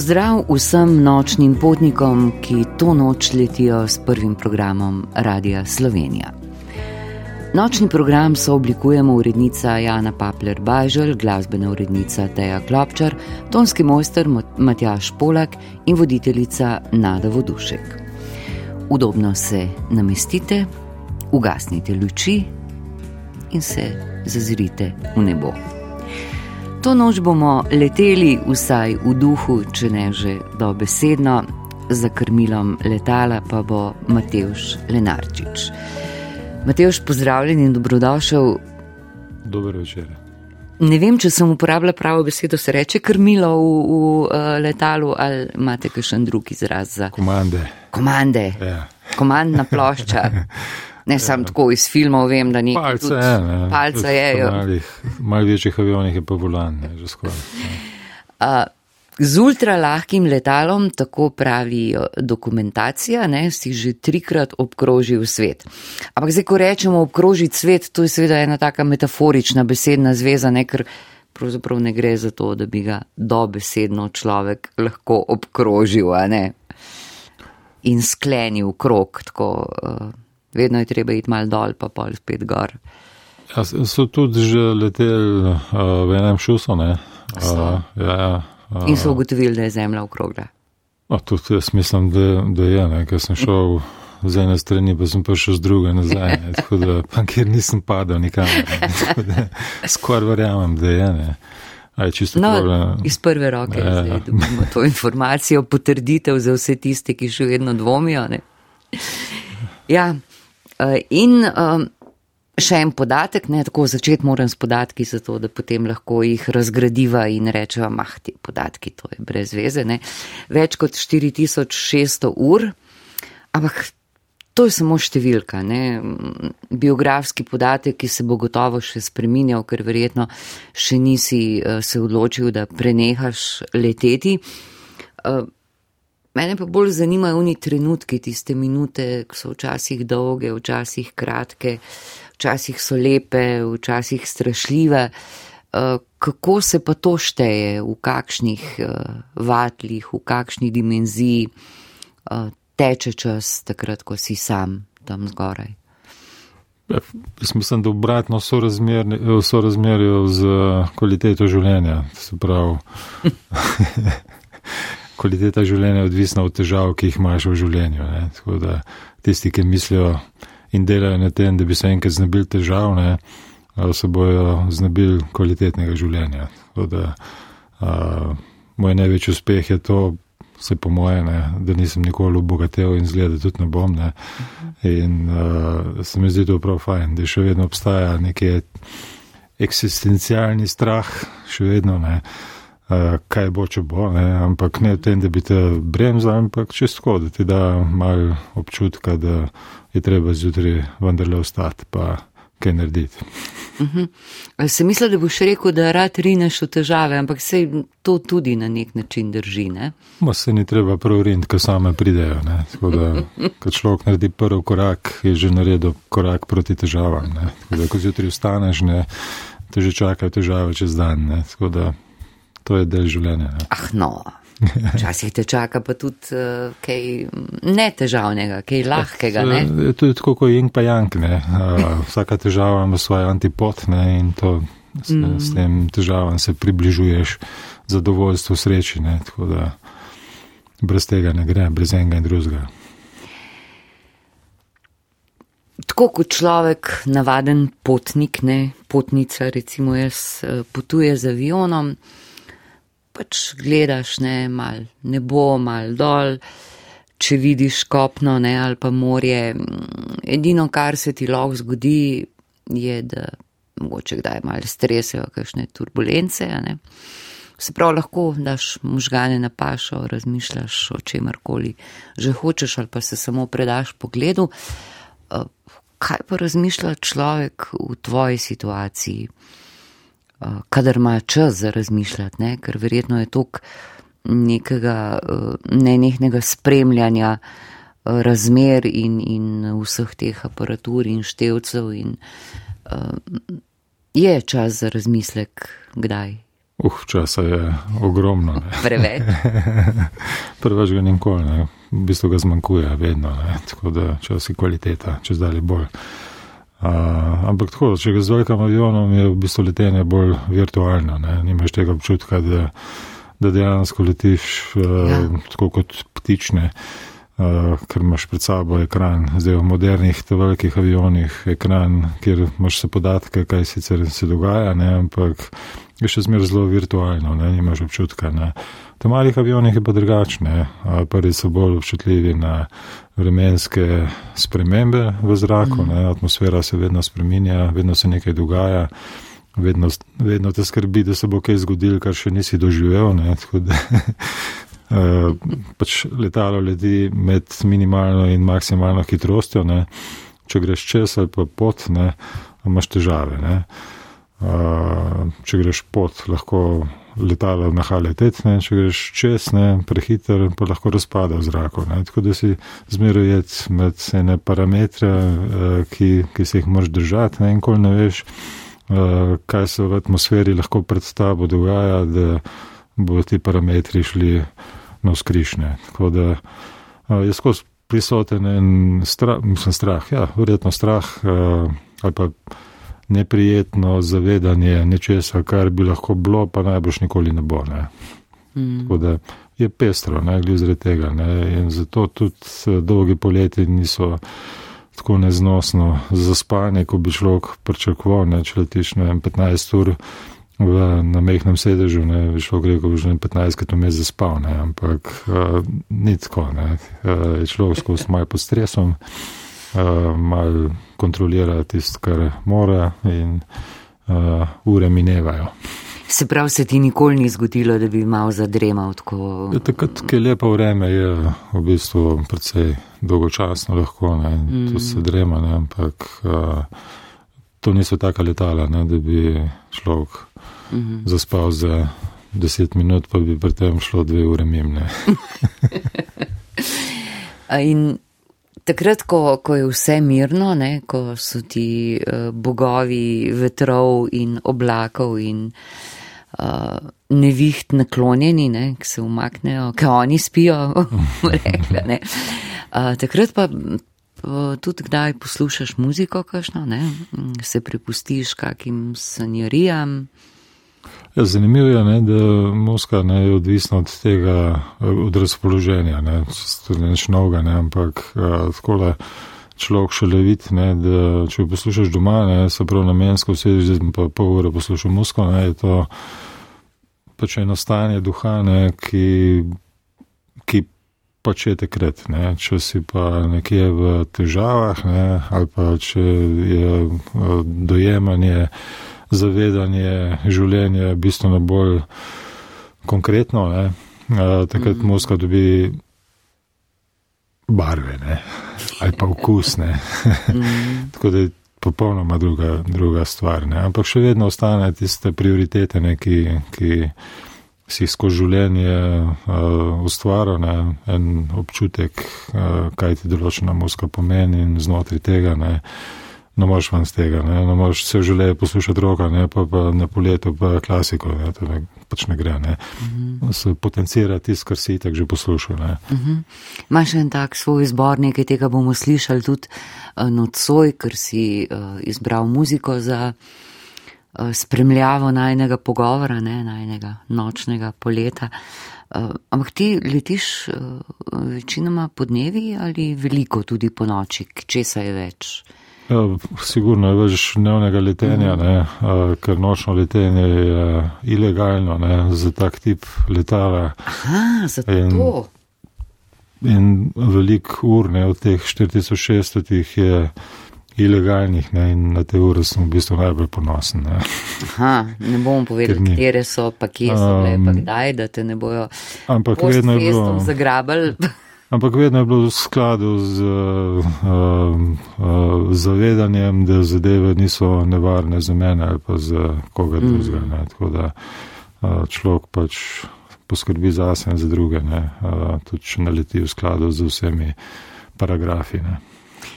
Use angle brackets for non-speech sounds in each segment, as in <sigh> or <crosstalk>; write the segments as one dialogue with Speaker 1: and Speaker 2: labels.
Speaker 1: Pozdrav vsem nočnim potnikom, ki to noč letijo s prvim programom Radia Slovenija. Nočni program so oblikujemo urednica Jana Papler Bajžel, glasbena urednica Teja Klopčar, tonski mojster Matjaš Polak in voditeljica Nada Vodušek. Udobno se namestite, ugasnite luči in se zazrite v nebo. To noč bomo leteli vsaj v duhu, če ne že dobesedno, za krmilom letala pa bo Matejš Lenarčič. Matejš, pozdravljen in dobrodošel.
Speaker 2: Dober večer.
Speaker 1: Ne vem, če sem uporabila pravo besedo, se reče krmilo v, v uh, letalu ali imate kakšen drug izraz za
Speaker 2: komande.
Speaker 1: Komande.
Speaker 2: Ja.
Speaker 1: Komandna plošča. <laughs> Ne samo tako iz filmov, vem, da ni.
Speaker 2: Palce je, ne.
Speaker 1: Palce je.
Speaker 2: Malih večjih avionih je pa volan, ne, že skoraj.
Speaker 1: Uh, z ultra lahkim letalom, tako pravi dokumentacija, ne, si že trikrat obkrožil svet. Ampak zdaj, ko rečemo obkrožiti svet, to je seveda ena taka metaforična besedna zveza, ne, ker pravzaprav ne gre za to, da bi ga dobesedno človek lahko obkrožil, ne. In sklenil krok, tako. Uh, vedno je treba iti mal dol, pa pol spet gor.
Speaker 2: Ja, so tudi že leteli uh, v enem šusu, ne? Uh, ja,
Speaker 1: uh, In so ugotovili, da je zemlja okrogla.
Speaker 2: Tudi jaz mislim, da, da je, ne? ker sem šel z ene strani, pa sem prišel z druge nazaj, ne? tako da pa kjer nisem padel nikamor. Skoraj verjamem, da je. Ne? Aj,
Speaker 1: no, problem. iz prve roke ja, ja. dobimo to informacijo, potrditev za vse tiste, ki še vedno dvomijo. Ne? Ja, in um, še en podatek, ne tako začeti moram s podatki, zato da potem lahko jih razgradiva in rečeva, mah, ti podatki, to je brez veze, ne. Več kot 4600 ur, ampak to je samo številka, ne. Biografski podatek, ki se bo gotovo še spreminjal, ker verjetno še nisi uh, se odločil, da prenehaš leteti. Mene pa bolj zanimajo oni trenutki, tiste minute, ki so včasih dolge, včasih kratke, včasih so lepe, včasih strašljive. Eh, kako se pa to šteje, v kakšnih eh, vatlih, v kakšni dimenziji eh, teče čas takrat, ko si sam tam zgoraj?
Speaker 2: Ja, jaz mislim, da obratno so razmerje z kvaliteto življenja. Se pravi. <laughs> kvaliteta življenja odvisna od težav, ki jih imaš v življenju. Ne. Tako da tisti, ki mislijo in delajo na tem, da bi se enkrat znebili težav, ne, se bojo znebili kvalitetnega življenja. Tako da a, moj največji uspeh je to, se po moje, ne, da nisem nikoli obogatel in zgleda, da tudi ne bom. Ne. In a, se mi zdi to prav fajn, da še vedno obstaja neki eksistencialni strah, še vedno ne kaj bo, če bo, ne? ampak ne v tem, da bi te bremzal, ampak čisto, da ti da mal občutka, da je treba zjutraj vendarle ostati, pa kaj narediti.
Speaker 1: Uh mhm. -huh. Se misli, da boš rekel, da rad rineš v težave, ampak se to tudi na nek način drži, ne?
Speaker 2: Ma se ni treba prav riniti, ko same pridejo, ne? Tako da, ko človek naredi prvi korak, je že naredil korak proti težavam, ne? Tako da, ko zjutraj vstaneš, ne, te že čakajo težave čez dan, ne? Tako da, to je del življenja. Ne?
Speaker 1: Ah, no. Včasih te čaka pa tudi uh, kaj netežavnega, kaj lahkega. Ne?
Speaker 2: To je tako kot jing pa jank. Uh, vsaka težava ima svoj antipot ne? in to, s, mm. s tem težavam se približuješ zadovoljstvu, sreči. Ne? Tako da brez tega ne gre, brez enega in drugega.
Speaker 1: Tako kot človek, navaden potnik, ne potnica, recimo jaz, eh, potuje z avionom pač gledaš ne, mal nebo, mal dol, če vidiš kopno ne, ali pa morje. Edino, kar se ti lahko zgodi, je, da mogoče kdaj malo stresejo, kakšne turbulence. Se pravi, lahko daš možgane na pašo, razmišljaš o čemarkoli že hočeš ali pa se samo predaš pogledu. Uh, kaj pa razmišlja človek v tvoji situaciji, kadar ima čas za razmišljati, ne? ker verjetno je tok nekega uh, nenehnega spremljanja razmer in, in vseh teh aparatur in števcev in je čas za razmislek, kdaj.
Speaker 2: Uh, časa je ogromno. Ne.
Speaker 1: Preveč. <laughs>
Speaker 2: Preveč ga nikoli, ne. v bistvu ga zmanjkuje, vedno, ne. tako da čas je kvaliteta, če zdaj bolj. Uh, ampak tako, če ga z velikim avionom je v bistvu letenje bolj virtualno, ne. nimaš tega občutka, da, da dejansko letiš uh, ja. tako kot ptične. Uh, ker imaš pred sabo ekran, zdaj v modernih, velikih avionih, ekran, kjer imaš vse podatke, kaj sicer se dogaja, ne, ampak je še zmeraj zelo virtualno, ne, nimaš občutka. Ne. V malih avionih je pa drugačne, prvi so bolj občutljivi na vremenske spremembe v zraku, ne, atmosfera se vedno spreminja, vedno se nekaj dogaja, vedno, vedno te skrbi, da se bo kaj zgodilo, kar še nisi doživel. Ne, <laughs> pač letalo leti med minimalno in maksimalno hitrostjo, ne. če greš čez ali pa pot, ne, imaš težave. Ne. Če greš pot, lahko letalo naha leteti, ne. če greš čez, ne, prehiter, pa lahko razpada v zraku. Ne. Tako da si zmeraj jed med ene parametre, ki, ki se jih moraš držati ne. in ko ne veš, kaj se v atmosferi lahko pred tabo dogaja, da bodo ti parametri šli na skrišne. Tako da je skozi prisoten en strah, mislim strah, ja, verjetno strah ali pa neprijetno zavedanje nečesa, kar bi lahko bilo, pa najbrž nikoli ne bo. Ne. Mm. Tako da je pestro, ne glede zaradi tega. Ne. In zato tudi dolgi poleti niso tako neznosno zaspane, kot bi človek pričakoval, ne, če letiš na 15 ur. V, na mehkem sedežu, ne, bi šlo greko, že 15 krat vmes zaspal, ne, ampak uh, ni tako, ne, uh, je človek skozi malo pod stresom, uh, malo kontrolira tisto, kar mora in uh, ure minevajo.
Speaker 1: Se pravi, se ti nikoli ni zgodilo, da bi malo zadremal tako?
Speaker 2: Ja, takrat, ki je lepo vreme, je v bistvu precej dolgočasno lahko, ne, mm. to se drema, ne, ampak uh, to niso taka letala, ne, da bi človek mm -hmm. zaspal za deset minut, pa bi pri tem šlo dve ure mimne. <laughs>
Speaker 1: in Takrat, ko, ko je vse mirno, ne, ko so ti uh, bogovi vetrov in oblakov in uh, neviht naklonjeni, ne, ki se umaknejo, ki oni spijo, <laughs> rekla, ne. Uh, takrat pa uh, tudi kdaj poslušaš muziko, kakšno, ne, se prepustiš kakim sanjarijam.
Speaker 2: Ja, zanimivo je, ne, da Moskva ne, je odvisna od tega, od razpoloženja, ne, tudi neč novega, ne, ampak tako le človek še levit, ne, da če poslušaš doma, ne, se prav namensko vsediš, zdaj pa pol ure poslušam Moskvo, ne, je to pač eno stanje duha, ne, ki, ki pač je takrat, ne, če si pa nekje v težavah, ne, ali pa če je dojemanje, zavedanje življenja bistveno bolj konkretno. Ne? Takrat mm. Moskva dobi barve ne? ali pa okusne. mm. <laughs> Tako da je popolnoma druga, druga stvar. Ne? Ampak še vedno ostane tiste prioritete, ne? ki, ki si jih skozi življenje uh, ustvaril, en občutek, uh, kaj ti določena Moskva pomeni in znotraj tega. Ne? Ne moreš ven z tega, ne, ne moreš vse življenje poslušati roka, ne, pa, pa na poletu pa klasiko, ne, to ne, pač ne gre, ne. Uh mhm. -huh. Se potencira tisto, kar si itak že poslušal, ne. Uh
Speaker 1: mhm. -huh. Imaš en tak svoj izbor, nekaj tega bomo slišali tudi uh, nocoj, ker si uh, izbral muziko za uh, spremljavo najnega pogovora, ne, najnega nočnega poleta. Uh, ampak ti letiš uh, večinoma po dnevi ali veliko tudi po noči, česa je več?
Speaker 2: Ja, sigurno je več dnevnega letenja, ne, ker nočno letenje je ilegalno ne, za tak tip letala.
Speaker 1: Aha, zato. In,
Speaker 2: in velik ur, ne, od teh 4600 je ilegalnih ne, in na te ure sem v bistvu najbolj ponosen. Ne.
Speaker 1: Aha, ne bom povedal, katere so, pa kje so, um, pa kdaj, da te ne bojo.
Speaker 2: Ampak vedno je bilo.
Speaker 1: Zagrabali.
Speaker 2: Ampak vedno je bilo v skladu z uh, uh, zavedanjem, da zadeve niso nevarne za mene ali pa za koga mm. drugega. Tako da uh, človek pač poskrbi za sebe in za druge, uh, tudi če naleti v skladu z vsemi paragrafi. Ne.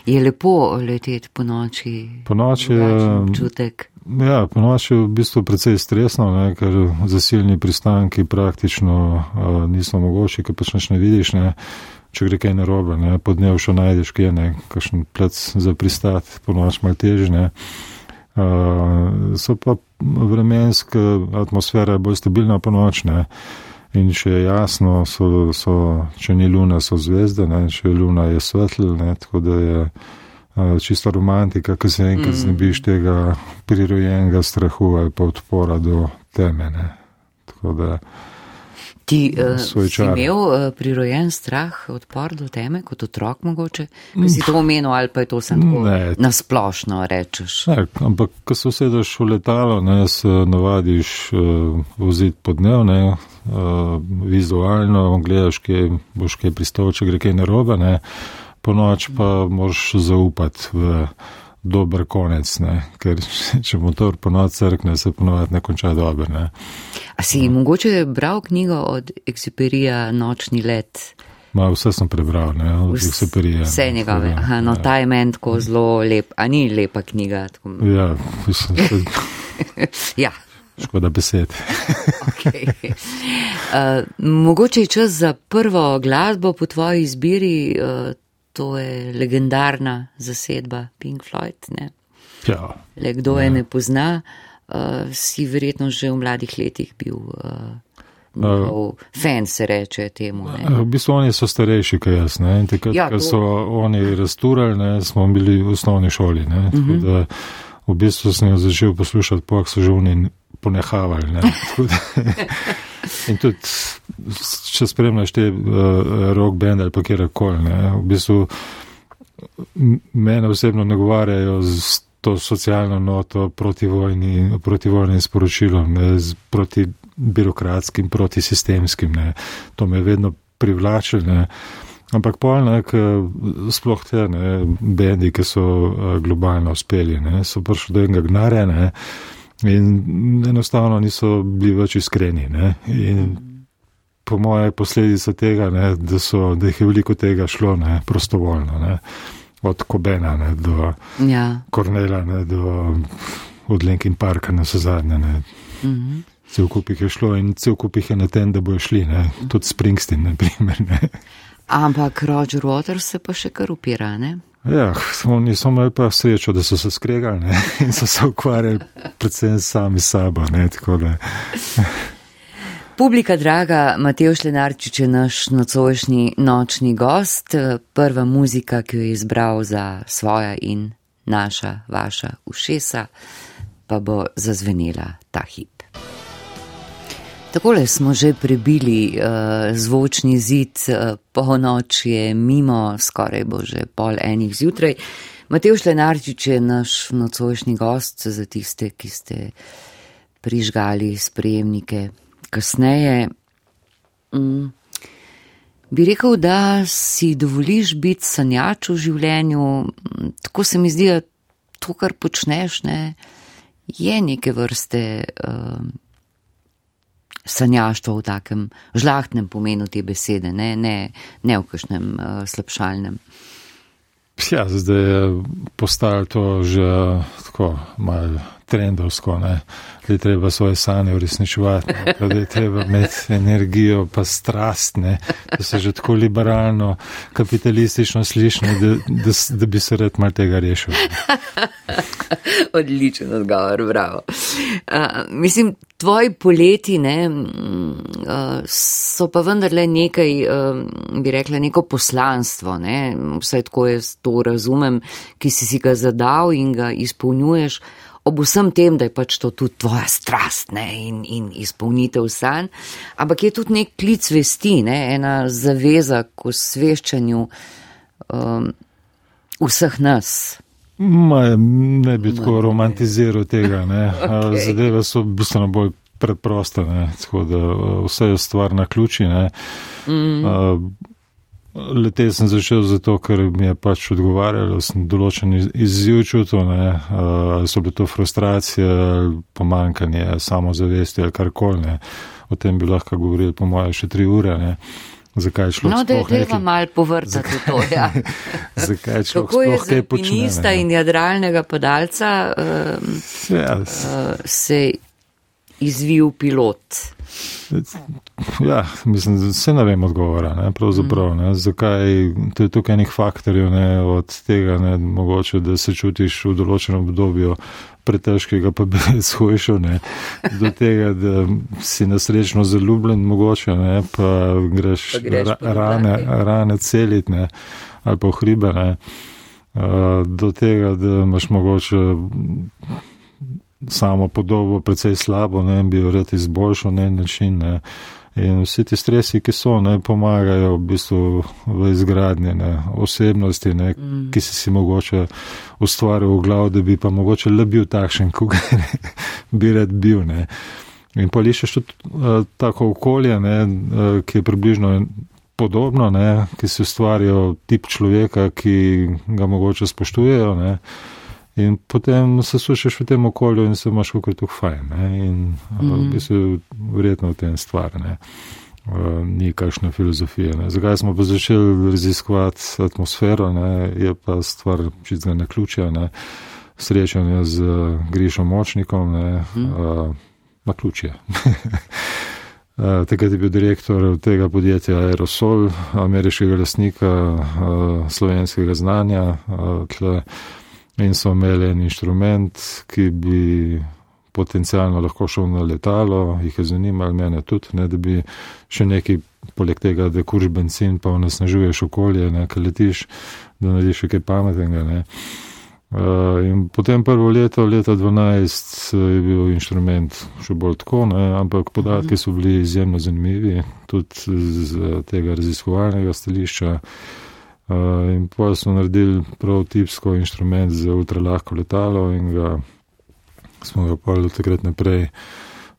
Speaker 1: Je lepo leteti po noči.
Speaker 2: Po noči je
Speaker 1: občutek.
Speaker 2: Ja, po noči je v bistvu precej stresno, ne, ker zasilni pristanki praktično uh, niso mogoči, ker pač ne vidiš. Ne če gre kaj narobe, ne, po dnevu še najdeš kje, ne, kakšen plec za pristat, po noč mal težne. Uh, so pa vremenska atmosfera bolj stabilna po noč, ne. In če je jasno, so, so, če ni luna, so zvezde, ne, če je luna, je svetl, ne, tako da je uh, čisto romantika, ki se enkrat mm. znebiš tega prirojenega strahu ali pa odpora do teme, ne. Tako da.
Speaker 1: Ti uh, si imel uh, prirojen strah, odpor do teme, kot otrok mogoče? Kaj si to omenil ali pa je to samo nasplošno rečeš?
Speaker 2: Ne, ampak, ko se usedeš v letalo, ne, se navadiš uh, voziti po dnev, ne, uh, vizualno, gledaš, kje boš kaj pristal, če gre kaj narobe, ne, po noč pa moraš zaupati v dober konec, ne? ker <laughs> če motor ponovno crkne, se ponovno ne konča dobro. Ne?
Speaker 1: A si no. mogoče bral knjigo od Exiperija Nočni let?
Speaker 2: Ma, vse sem prebral, ne, od Exiperija.
Speaker 1: Vse njegove, ja, aha, no ja. ta je meni tako zelo lep, a ni lepa knjiga. Tako...
Speaker 2: Ja, mislim, da. <laughs>
Speaker 1: ja.
Speaker 2: Škoda besed. <laughs>
Speaker 1: okay. uh, mogoče je čas za prvo glasbo po tvoji izbiri, uh, to je legendarna zasedba Pink Floyd. Ne?
Speaker 2: Ja.
Speaker 1: Le kdo ja. je ne pozna, uh, si verjetno že v mladih letih bil. Uh, Uh, fan se reče temu. Ne?
Speaker 2: V bistvu oni so starejši, kot jaz. Ne? In takrat, ja, ko so oni rasturali, ne, smo bili v osnovni šoli. Ne? Uh -huh. da, v bistvu sem jo začel poslušati, pa so že oni ponehavali. <laughs> In tudi, če spremljaš te uh, rock band ali pa kjer koli, v bistvu mene osebno nagovarjajo z to socialno noto proti vojni, proti vojnim sporočilom, ne, z, proti birokratskim, proti sistemskim. Ne. To me je vedno privlačilo. Ampak polnek, sploh te ne, bendi, ki so uh, globalno uspeli, ne, so prišli do enega gnarja. In enostavno niso bili več iskreni. Ne? In po moje posledica tega, ne, da, so, da jih je veliko tega šlo ne, prostovoljno. Ne? Od Kobena ne, do ja. Kornela, ne, do od Linkin Parka na vse zadnje. Mhm. Cel kup jih je šlo in cel kup jih je na tem, da bojo šli, ne? tudi Springsteen, na primer.
Speaker 1: Ampak Roger Waters se pa še kar upira, ne?
Speaker 2: Ja, oni so imeli pa srečo, da so se skregali ne? in so se ukvarjali predvsem sami sabo.
Speaker 1: Publika draga, Matej Šlenarčič je naš nocojšnji nočni gost, prva muzika, ki jo je izbral za svoja in naša, vaša ušesa, pa bo zazvenela ta hip. Takole smo že prebili uh, zvočni zid, uh, polnoč je mimo, skoraj bo že pol enih zjutraj. Matej Šlenarčič je naš nocojšnji gost za tiste, ki ste prižgali sprejemnike kasneje. Mm. Bi rekel, da si dovoliš biti sanjač v življenju, tako se mi zdi, da to, kar počneš, ne, je neke vrste. Uh, sanjaštvo v takem žlahtnem pomenu te besede, ne, ne, ne v kakšnem uh, slabšalnem.
Speaker 2: Ja, zdaj je postalo to že tako malo trendovsko, ne? da je treba svoje sanje uresničevati, da je treba imeti energijo pa strast, ne? da se že tako liberalno, kapitalistično sliši, da, da, da bi se rad mal tega rešil. <laughs>
Speaker 1: Odličen odgovor, bravo. Uh, mislim, tvoji poleti ne, uh, so pa vendarle nekaj, uh, bi rekla, neko poslanstvo, ne? vsaj tako jaz to razumem, ki si si ga zadal in ga izpolnjuješ ob vsem tem, da je pač to tudi tvoja strast ne, in, in izpolnitev sanj, ampak je tudi nek klic vesti, ne, ena zaveza k osveščanju um, vseh nas,
Speaker 2: Ma, ne bi tako romantiziral tega. <laughs> okay. Zadeve so bistveno bolj preproste. Vse je stvar na ključi. Mm. Lete sem začel zato, ker mi je pač odgovarjalo, sem določen izziv čutil, ali so bile to frustracije, pomankanje samozavesti ali karkoli. O tem bi lahko govorili, po mojem, še tri ure. Ne zakaj je šlo
Speaker 1: no, da je treba mal povrtati to. Ja. <laughs>
Speaker 2: zakaj je šlo
Speaker 1: Kako je za in jadralnega padalca um, ja, uh, se izvil pilot?
Speaker 2: Ja, mislim, da se ne vem odgovora, ne, pravzaprav, ne, zakaj, to je tukaj enih faktorjev, ne, od tega, ne, mogoče, da se čutiš v določenem obdobju pretežkega, pa bi shojšel, <laughs> ne, do tega, da si nasrečno zaljubljen, mogoče, ne, pa greš, pa greš ra, rane, rane celit, ne, ali pa hribe, ne, do tega, da imaš mogoče samo podobo precej slabo, ne, bi jo rad izboljšal na en način, ne, In vsi ti stresi, ki so, ne pomagajo v bistvu v izgradnji ne, osebnosti, ne, mm. ki si si mogoče ustvaril v glavu, da bi pa mogoče le bil takšen, <laughs> kot bi rad bil. Ne. In pa lišeš tudi uh, tako okolje, ne, uh, ki je približno podobno, ne, ki si ustvarijo tip človeka, ki ga mogoče spoštujejo. Ne. In potem se sušiš v tem okolju in se imaš kako tu fajn. Ne? In mm v bistvu verjetno v tem stvar. Ne? Uh, ni kakšna filozofija. Ne? Zakaj smo pa začeli raziskovati atmosfero, ne? je pa stvar čistega na ključja, ne? srečanje z Grišom Močnikom, ne? Mm. Uh, na ključje. Uh, <laughs> takrat je bil direktor tega podjetja Aerosol, ameriškega lasnika uh, slovenskega znanja. Uh, in so imeli en inštrument, ki bi potencialno lahko šel na letalo, jih je zanimalo, mene tudi, ne, da bi še nekaj, poleg tega, da kurš benzin, pa onesnažuješ okolje, nekaj letiš, da narediš nekaj pametnega. Ne. Uh, in potem prvo leto, leta 12, je bil inštrument še bolj tako, ne, ampak podatki so bili izjemno zanimivi, tudi z tega raziskovalnega stališča. Uh, in pa smo naredili prav tipsko inštrument za ultralahko letalo in ga smo ga pa do takrat naprej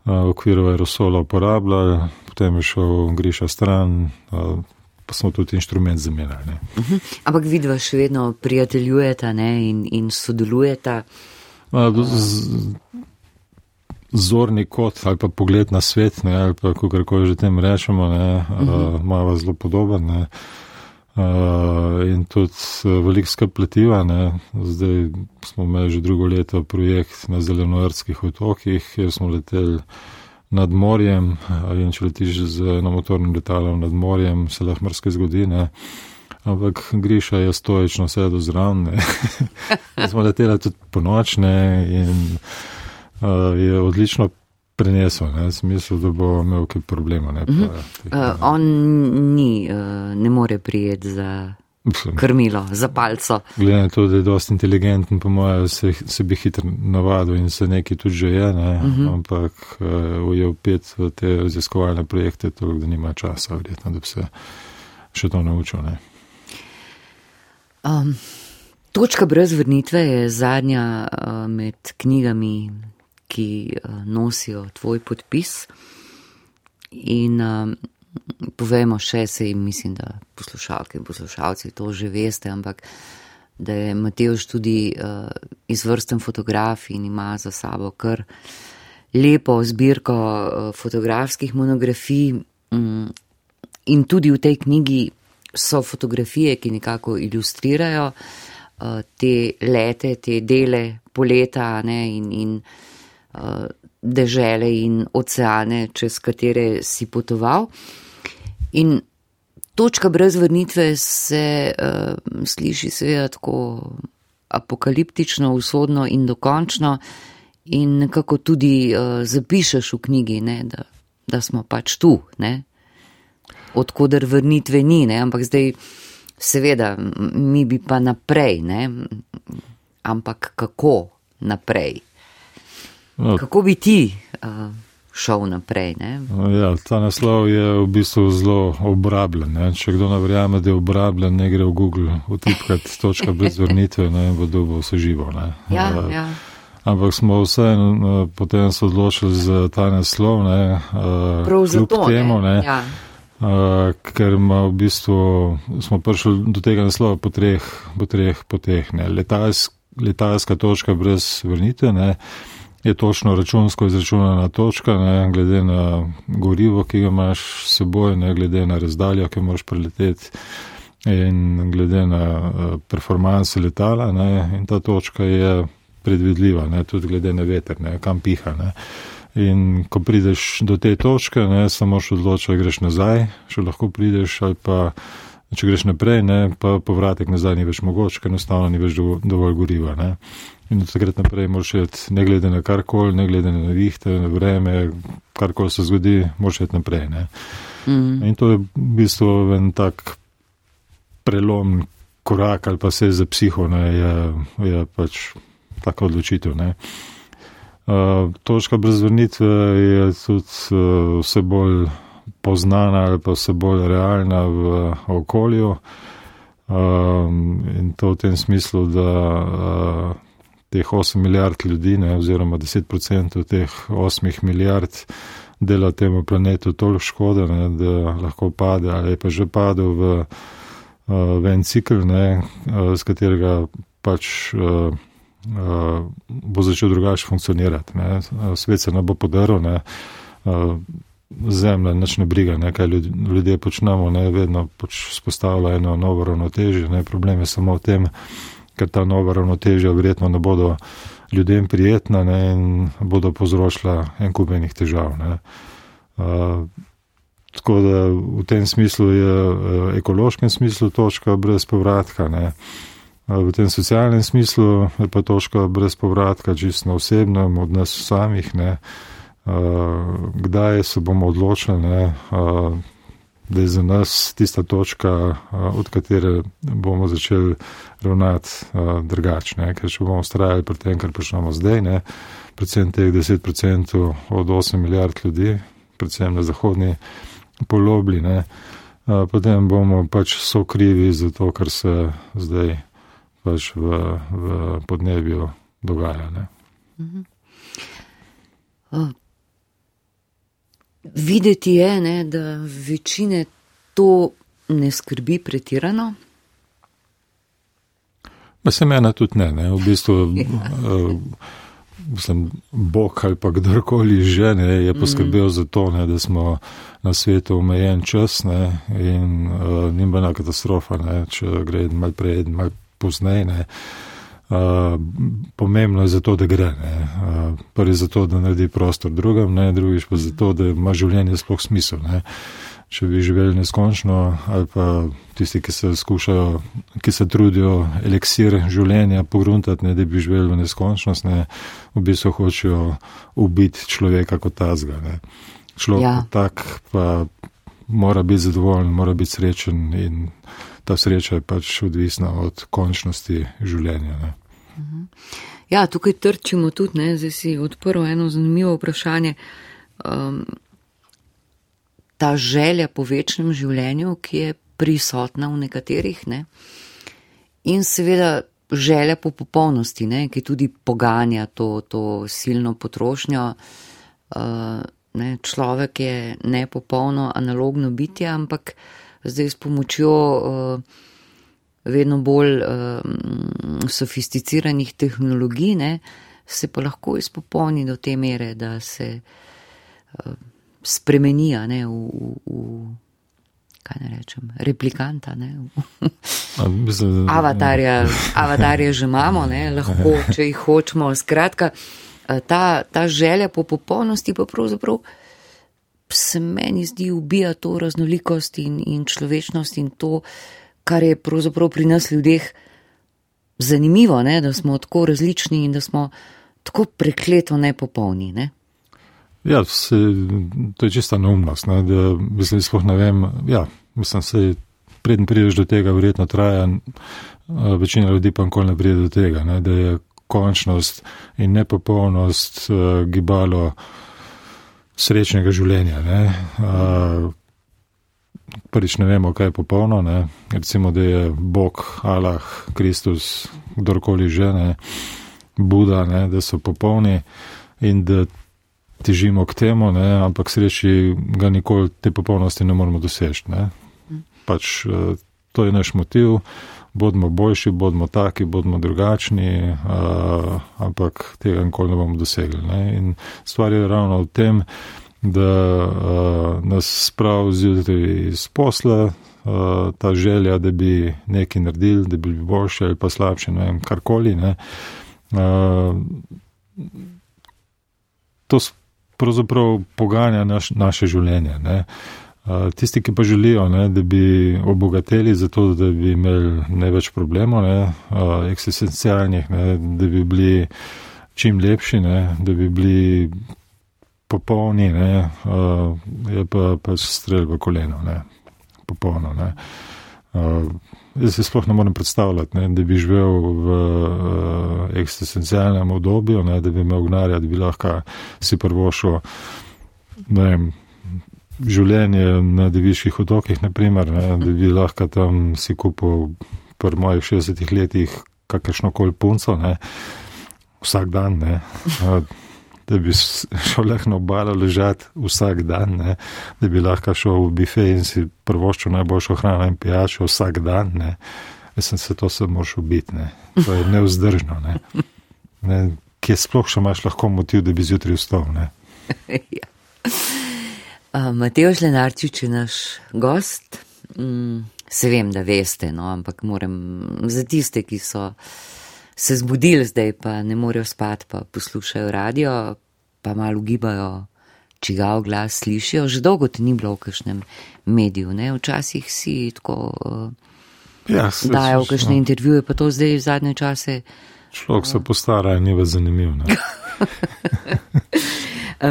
Speaker 2: uh, v okviru aerosola uporabljali, potem je šel griša stran, uh, pa smo tudi inštrument zamenjali. Uh
Speaker 1: mhm. -huh. Ampak vidva še vedno prijateljujeta ne, in, in sodelujeta.
Speaker 2: Uh, zorni kot ali pa pogled na svet, ne, ali pa kako koli že tem rečemo, ne, uh -huh. uh, malo zelo podoben. Ne. Uh, in tudi uh, veliko skrb pletiva. Ne. Zdaj smo imeli že drugo leto projekt na zelenoarskih otokih, kjer smo leteli nad morjem. In če letiš z enomotornim letalom nad morjem, se lahko mrske zgodi. Ne. Ampak Griša je stoično sedel zraven. <laughs> smo leteli tudi po nočne in uh, je odlično prenesel, ne, smisel, da bo imel kaj problema. Ne, pa, uh
Speaker 1: -huh. uh, on ni, uh, ne more prijeti za krmilo, za palco.
Speaker 2: Glede na to, da je dosti inteligenten, po mojem, se, se bi hitro navadil in se neki tudi že je, ne, uh -huh. ampak uh, je upet v te raziskovalne projekte, toliko da nima časa, verjetno, da bi se še to naučil.
Speaker 1: Um, točka brez vrnitve je zadnja uh, med knjigami ki uh, nosijo tvoj podpis. In uh, povemo še, se jim mislim, da poslušalke in poslušalci to že veste, ampak da je Mateoš tudi uh, izvrsten fotograf in ima za sabo kar lepo zbirko uh, fotografskih monografij. Um, in tudi v tej knjigi so fotografije, ki nekako ilustrirajo uh, te lete, te dele poleta ne, in, in Eh, dežele in oceane, čez katere si potoval. In točka brez vrnitve se uh, sliši seveda tako apokaliptično, usodno in dokončno in nekako tudi uh, zapišeš v knjigi, ne, da, da smo pač tu, ne. Odkudar vrnitve ni, ne, ampak zdaj seveda mi bi pa naprej, ne, ampak kako naprej? No. Kako bi ti uh, šel naprej. Ne?
Speaker 2: Ja, ta naslov je v bistvu zelo obrabljen. Ne? Če kdo ne verjame, da je obrabljen, ne gre v Google vtipkati točka brez vrnitve in bo dobil vse živo.
Speaker 1: Ja, uh, ja.
Speaker 2: Ampak smo vseeno uh, potem se odločili za ta naslov, ne, uh, kljub
Speaker 1: zato,
Speaker 2: temu,
Speaker 1: ne. Ne, ja.
Speaker 2: uh, ker v bistvu smo prišli do tega naslova po treh, po treh poteh. Letalsk, letalska točka brez vrnitve. Ne, uh, je točno računsko izračunana točka, ne, glede na gorivo, ki ga imaš s seboj, ne, glede na razdaljo, ki moraš preleteti in glede na uh, performance letala. Ne, in ta točka je predvidljiva, ne, tudi glede na veter, ne, kam piha. Ne. In ko prideš do te točke, ne, samo še odločiti, če greš nazaj, še lahko prideš ali pa. Če greš naprej, ne, pa povratek nazaj ni več mogoč, ker enostavno ni več dovolj goriva. Ne. In od takrat naprej moraš iti, ne glede na karkoli, ne glede na vihte, na vreme, karkoli se zgodi, moraš iti naprej. Mm. In to je v bistvu en tak prelom, korak ali pa se za psiho, ne, je, je pač taka odločitev. Uh, točka brez vrnitve je tudi uh, vse bolj poznana ali pa vse bolj realna v okolju. Um, in to v tem smislu, da uh, teh 8 milijard ljudi, ne, oziroma 10% teh 8 milijard dela temu planetu toliko škode, ne, da lahko pade ali je pa že padel v, uh, v en cikl, ne, uh, z katerega pač uh, uh, bo začel drugače funkcionirati. Ne. Svet se ne bo podaril. Ne, uh, Zemlja, nič ne briga, ne, kaj ljudje počnemo, ne, vedno pač spostavlja eno novo ravnotežje. Problem je samo v tem, ker ta nova ravnotežja verjetno ne bodo ljudem prijetna ne, in bodo povzročila en kupenih težav. Ne. Uh, tako da v tem smislu je, v ekološkem smislu, točka brez povratka. Ne. V tem socialnem smislu je pa točka brez povratka, čisto osebnem, od nas samih. Ne. Uh, kdaj se bomo odločili, ne, uh, da je za nas tista točka, od katere bomo začeli ravnati drugačne. Ker če bomo ustrajali pri tem, kar počnemo zdaj, ne, predvsem teh 10% od 8 milijard ljudi, predvsem na zahodni polobli, ne, potem bomo pač so krivi za to, kar se zdaj pač v, v podnebju dogaja. Ne. Mhm
Speaker 1: videti je, ne, da večine to ne skrbi pretirano.
Speaker 2: Pa se mena tudi ne, ne. v bistvu. uh, <laughs> Mislim, Bog ali pa kdorkoli že ne, je poskrbel mm. za to, ne, da smo na svetu omejen čas ne, in uh, ni bila katastrofa, ne, če gre malo prej, malo pozneje. Uh, pomembno je zato, da gre. Uh, prvi zato, da naredi prostor drugem, ne, drugič pa zato, da ima življenje sploh smisel. Ne. Če bi živeli neskončno, ali pa tisti, ki se skušajo, ki se trudijo eliksir življenja pogruntati, ne, da bi živeli v neskončnost, ne, v bistvu hočejo ubiti človeka kot tazga. Ne. Človek ja. tak pa mora biti zadovoljen, mora biti srečen in ta sreča je pač odvisna od končnosti življenja. Ne.
Speaker 1: Ja, tukaj trčimo tudi, ne, zdaj si odprl eno zanimivo vprašanje. Um, ta želja po večnem življenju, ki je prisotna v nekaterih, ne, in seveda želja po popolnosti, ne, ki tudi poganja to, to silno potrošnjo. Uh, ne, človek je nepopolno analogno bitje, ampak zdaj s pomočjo uh, vedno bolj um, sofisticiranih tehnologij, ne, se pa lahko izpopolni do te mere, da se spremenija ne, v, v, v, kaj ne rečem, replikanta. Ne, <laughs> avatarja, avatarja že imamo, ne, lahko, če jih hočemo. Skratka, ta, ta želja po popolnosti pa pravzaprav. Se meni zdi, ubija to raznolikost in, in človečnost in to, uh, kar je pravzaprav pri nas ljudeh zanimivo, ne? da smo tako različni in da smo tako prekleto nepopolni. Ne?
Speaker 2: Ja, se, to je čista neumnost, ne? da mislim, sploh ne vem. Ja, mislim, se preden prideš do tega, verjetno traja, večina ljudi pa nikoli ne pride do tega, ne? da je končnost in nepopolnost uh, gibalo srečnega življenja. Uh, prvič ne vemo, kaj je popolno. Ne? Recimo, da je Bog, Allah, Kristus, kdorkoli že, ne? Buda, ne? da so popolni in da težimo k temu, ne? ampak sreči ga nikoli te popolnosti ne moramo doseči. Ne? Pač uh, to je naš motiv. Bodimo boljši, bodimo taki, bodimo drugačni, uh, ampak tega nikoli ne bomo dosegli. Ne? In stvar je ravno v tem, da uh, nas sprav zjutraj iz posla, uh, ta želja, da bi nekaj naredili, da bi bili boljši ali pa slabši, ne vem, karkoli. Ne. Uh, to pravzaprav poganja naš, naše življenje. Ne. Uh, tisti, ki pa želijo, ne, da bi obogateli, zato da bi imeli največ problemov, ne, uh, eksistencialnih, ne, da bi bili čim lepši, ne, da bi bili popolni, ne, uh, je pa pač strelj v koleno, ne, popolno. Ne. Jaz se sploh ne morem predstavljati, ne, da bi živel v uh, eksistencialnem obdobju, ne, da bi imel gnarja, da bi lahko si prvošel, ne vem, življenje na deviških otokih, naprimer, ne, da bi lahko tam si kupil pri mojih 60 letih kakršno koli punco, ne, vsak dan, ne. Da bi šel lahko na obalo ležati vsak dan, ne? da bi lahko šel v bife in si prvoščil najboljšo hrano in pijačo vsak dan. Ne? Sem se to se moral ubiti, ne? to je neuzdržno. Ne? Ne? Kje sploh še imaš lahko motiv, da bi zjutraj vstal? <laughs>
Speaker 1: ja. Mateo Žlenarčič je naš gost. Mm, se vem, da veste, no, ampak moram za tiste, ki so se zbudili zdaj, pa ne morejo spati, pa poslušajo radio, pa malo gibajo, čigav glas slišijo. Že dolgo ti ni bilo v kakšnem mediju, ne? včasih si tako. Uh, ja, dajo v kakšne no. intervjuje, pa to zdaj v zadnje čase.
Speaker 2: Človek se postara in ni več zanimiv. <laughs>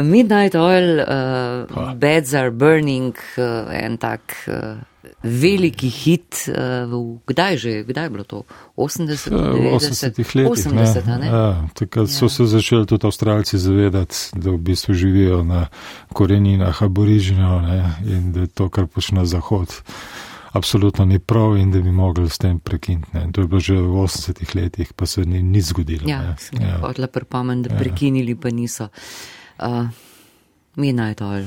Speaker 1: Midnight Oil, uh, Beds are Burning, uh, en tak. Uh, veliki hit, uh, kdaj že, kdaj je bilo to? 80,
Speaker 2: 90, 80 let. 80, ne? Ne? Ja, takrat ja. so se začeli tudi Avstralci zavedati, da v bistvu živijo na koreninah aborižnjo in da je to, kar počne Zahod. Absolutno ni prav in da bi mogli s tem prekiniti. To je bilo že v 80-ih letih, pa se ni nič zgodilo.
Speaker 1: Ja, ja. odla prpomen, da ja. prekinili pa niso. Uh, Mina je to,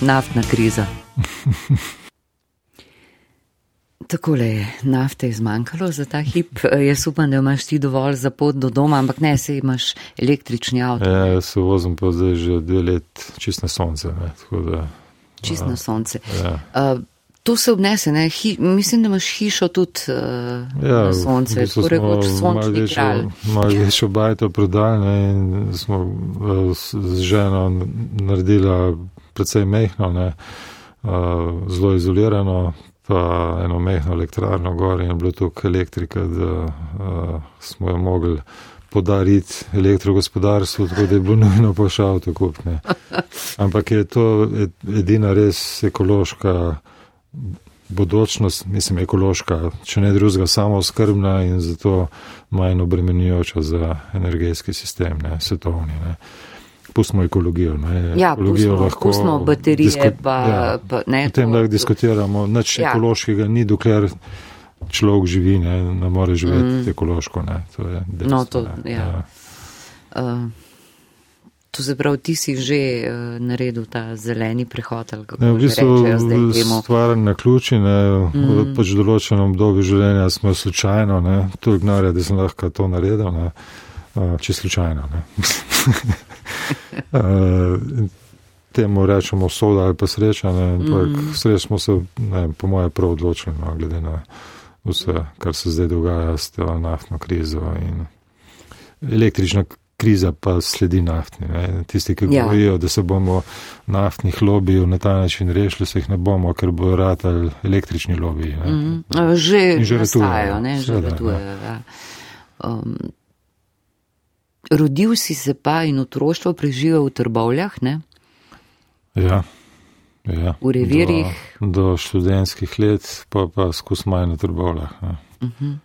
Speaker 1: naftna kriza. <laughs> Tako je, nafte je zmanjkalo za ta hip. Jaz upam, da imaš ti dovolj za pot do doma, ampak ne, se imaš električni avto.
Speaker 2: Ja, se vozim pa zdaj že dve let čist na sonce. Da,
Speaker 1: čist na sonce. Ja. Uh, to se obnese, ne? Hi, mislim, da imaš hišo tudi uh, ja, na sonce, tako rekoč sončni kralj.
Speaker 2: Malo <laughs> večjo bajto prodali in smo uh, z ženo naredila predvsej mehno, ne? Uh, zelo izolirano pa eno mehko elektrarno gor in je bilo tukaj elektrika, da uh, smo jo mogli podariti elektrogospodarstvu, tako da je bilo <laughs> nujno pošal to kupne. Ampak je to edina res ekološka bodočnost, mislim ekološka, če ne drugega, samo skrbna in zato manj obremenjujoča za energetski sistem, ne, svetovni. Ne pustimo ekologijo. Ne.
Speaker 1: Ja, ekologijo pustimo, lahko. Pustimo baterije, disko, pa, ja, pa ne.
Speaker 2: O tem lahko diskutiramo. Nič ja. ekološkega ni, dokler človek živi, ne, ne more živeti mm. ekološko. Ne. To je dejstvo. No, to, ja. Ja.
Speaker 1: Uh, to se pravi, ti si že uh, naredil ta zeleni prehod.
Speaker 2: Ne, v bistvu stvar na ključi, ne, mm. v pač določenem obdobju življenja smo slučajno, ne, to ignorja, da sem lahko to naredil, ne, uh, če slučajno. uh, <laughs> temu rečemo soda ali pa sreča, ampak mm. sreč smo se, ne, po moje, prav odločili, no, glede na vse, kar se zdaj dogaja s to naftno krizo in električna kriza pa sledi naftni. Ne. Tisti, ki ja. govorijo, da se bomo naftnih lobijev na ta način rešili, se jih ne bomo, ker bo ratal električni lobiji.
Speaker 1: Mm. Že, že retujejo, ne, že retujejo. Ja. Um, Rodil si se pa in otroštvo preživel v trbovljah, ne?
Speaker 2: Ja. ja.
Speaker 1: V revirjih.
Speaker 2: Do, do študentskih let, pa pa skus manj na trbovljah. Uh -huh.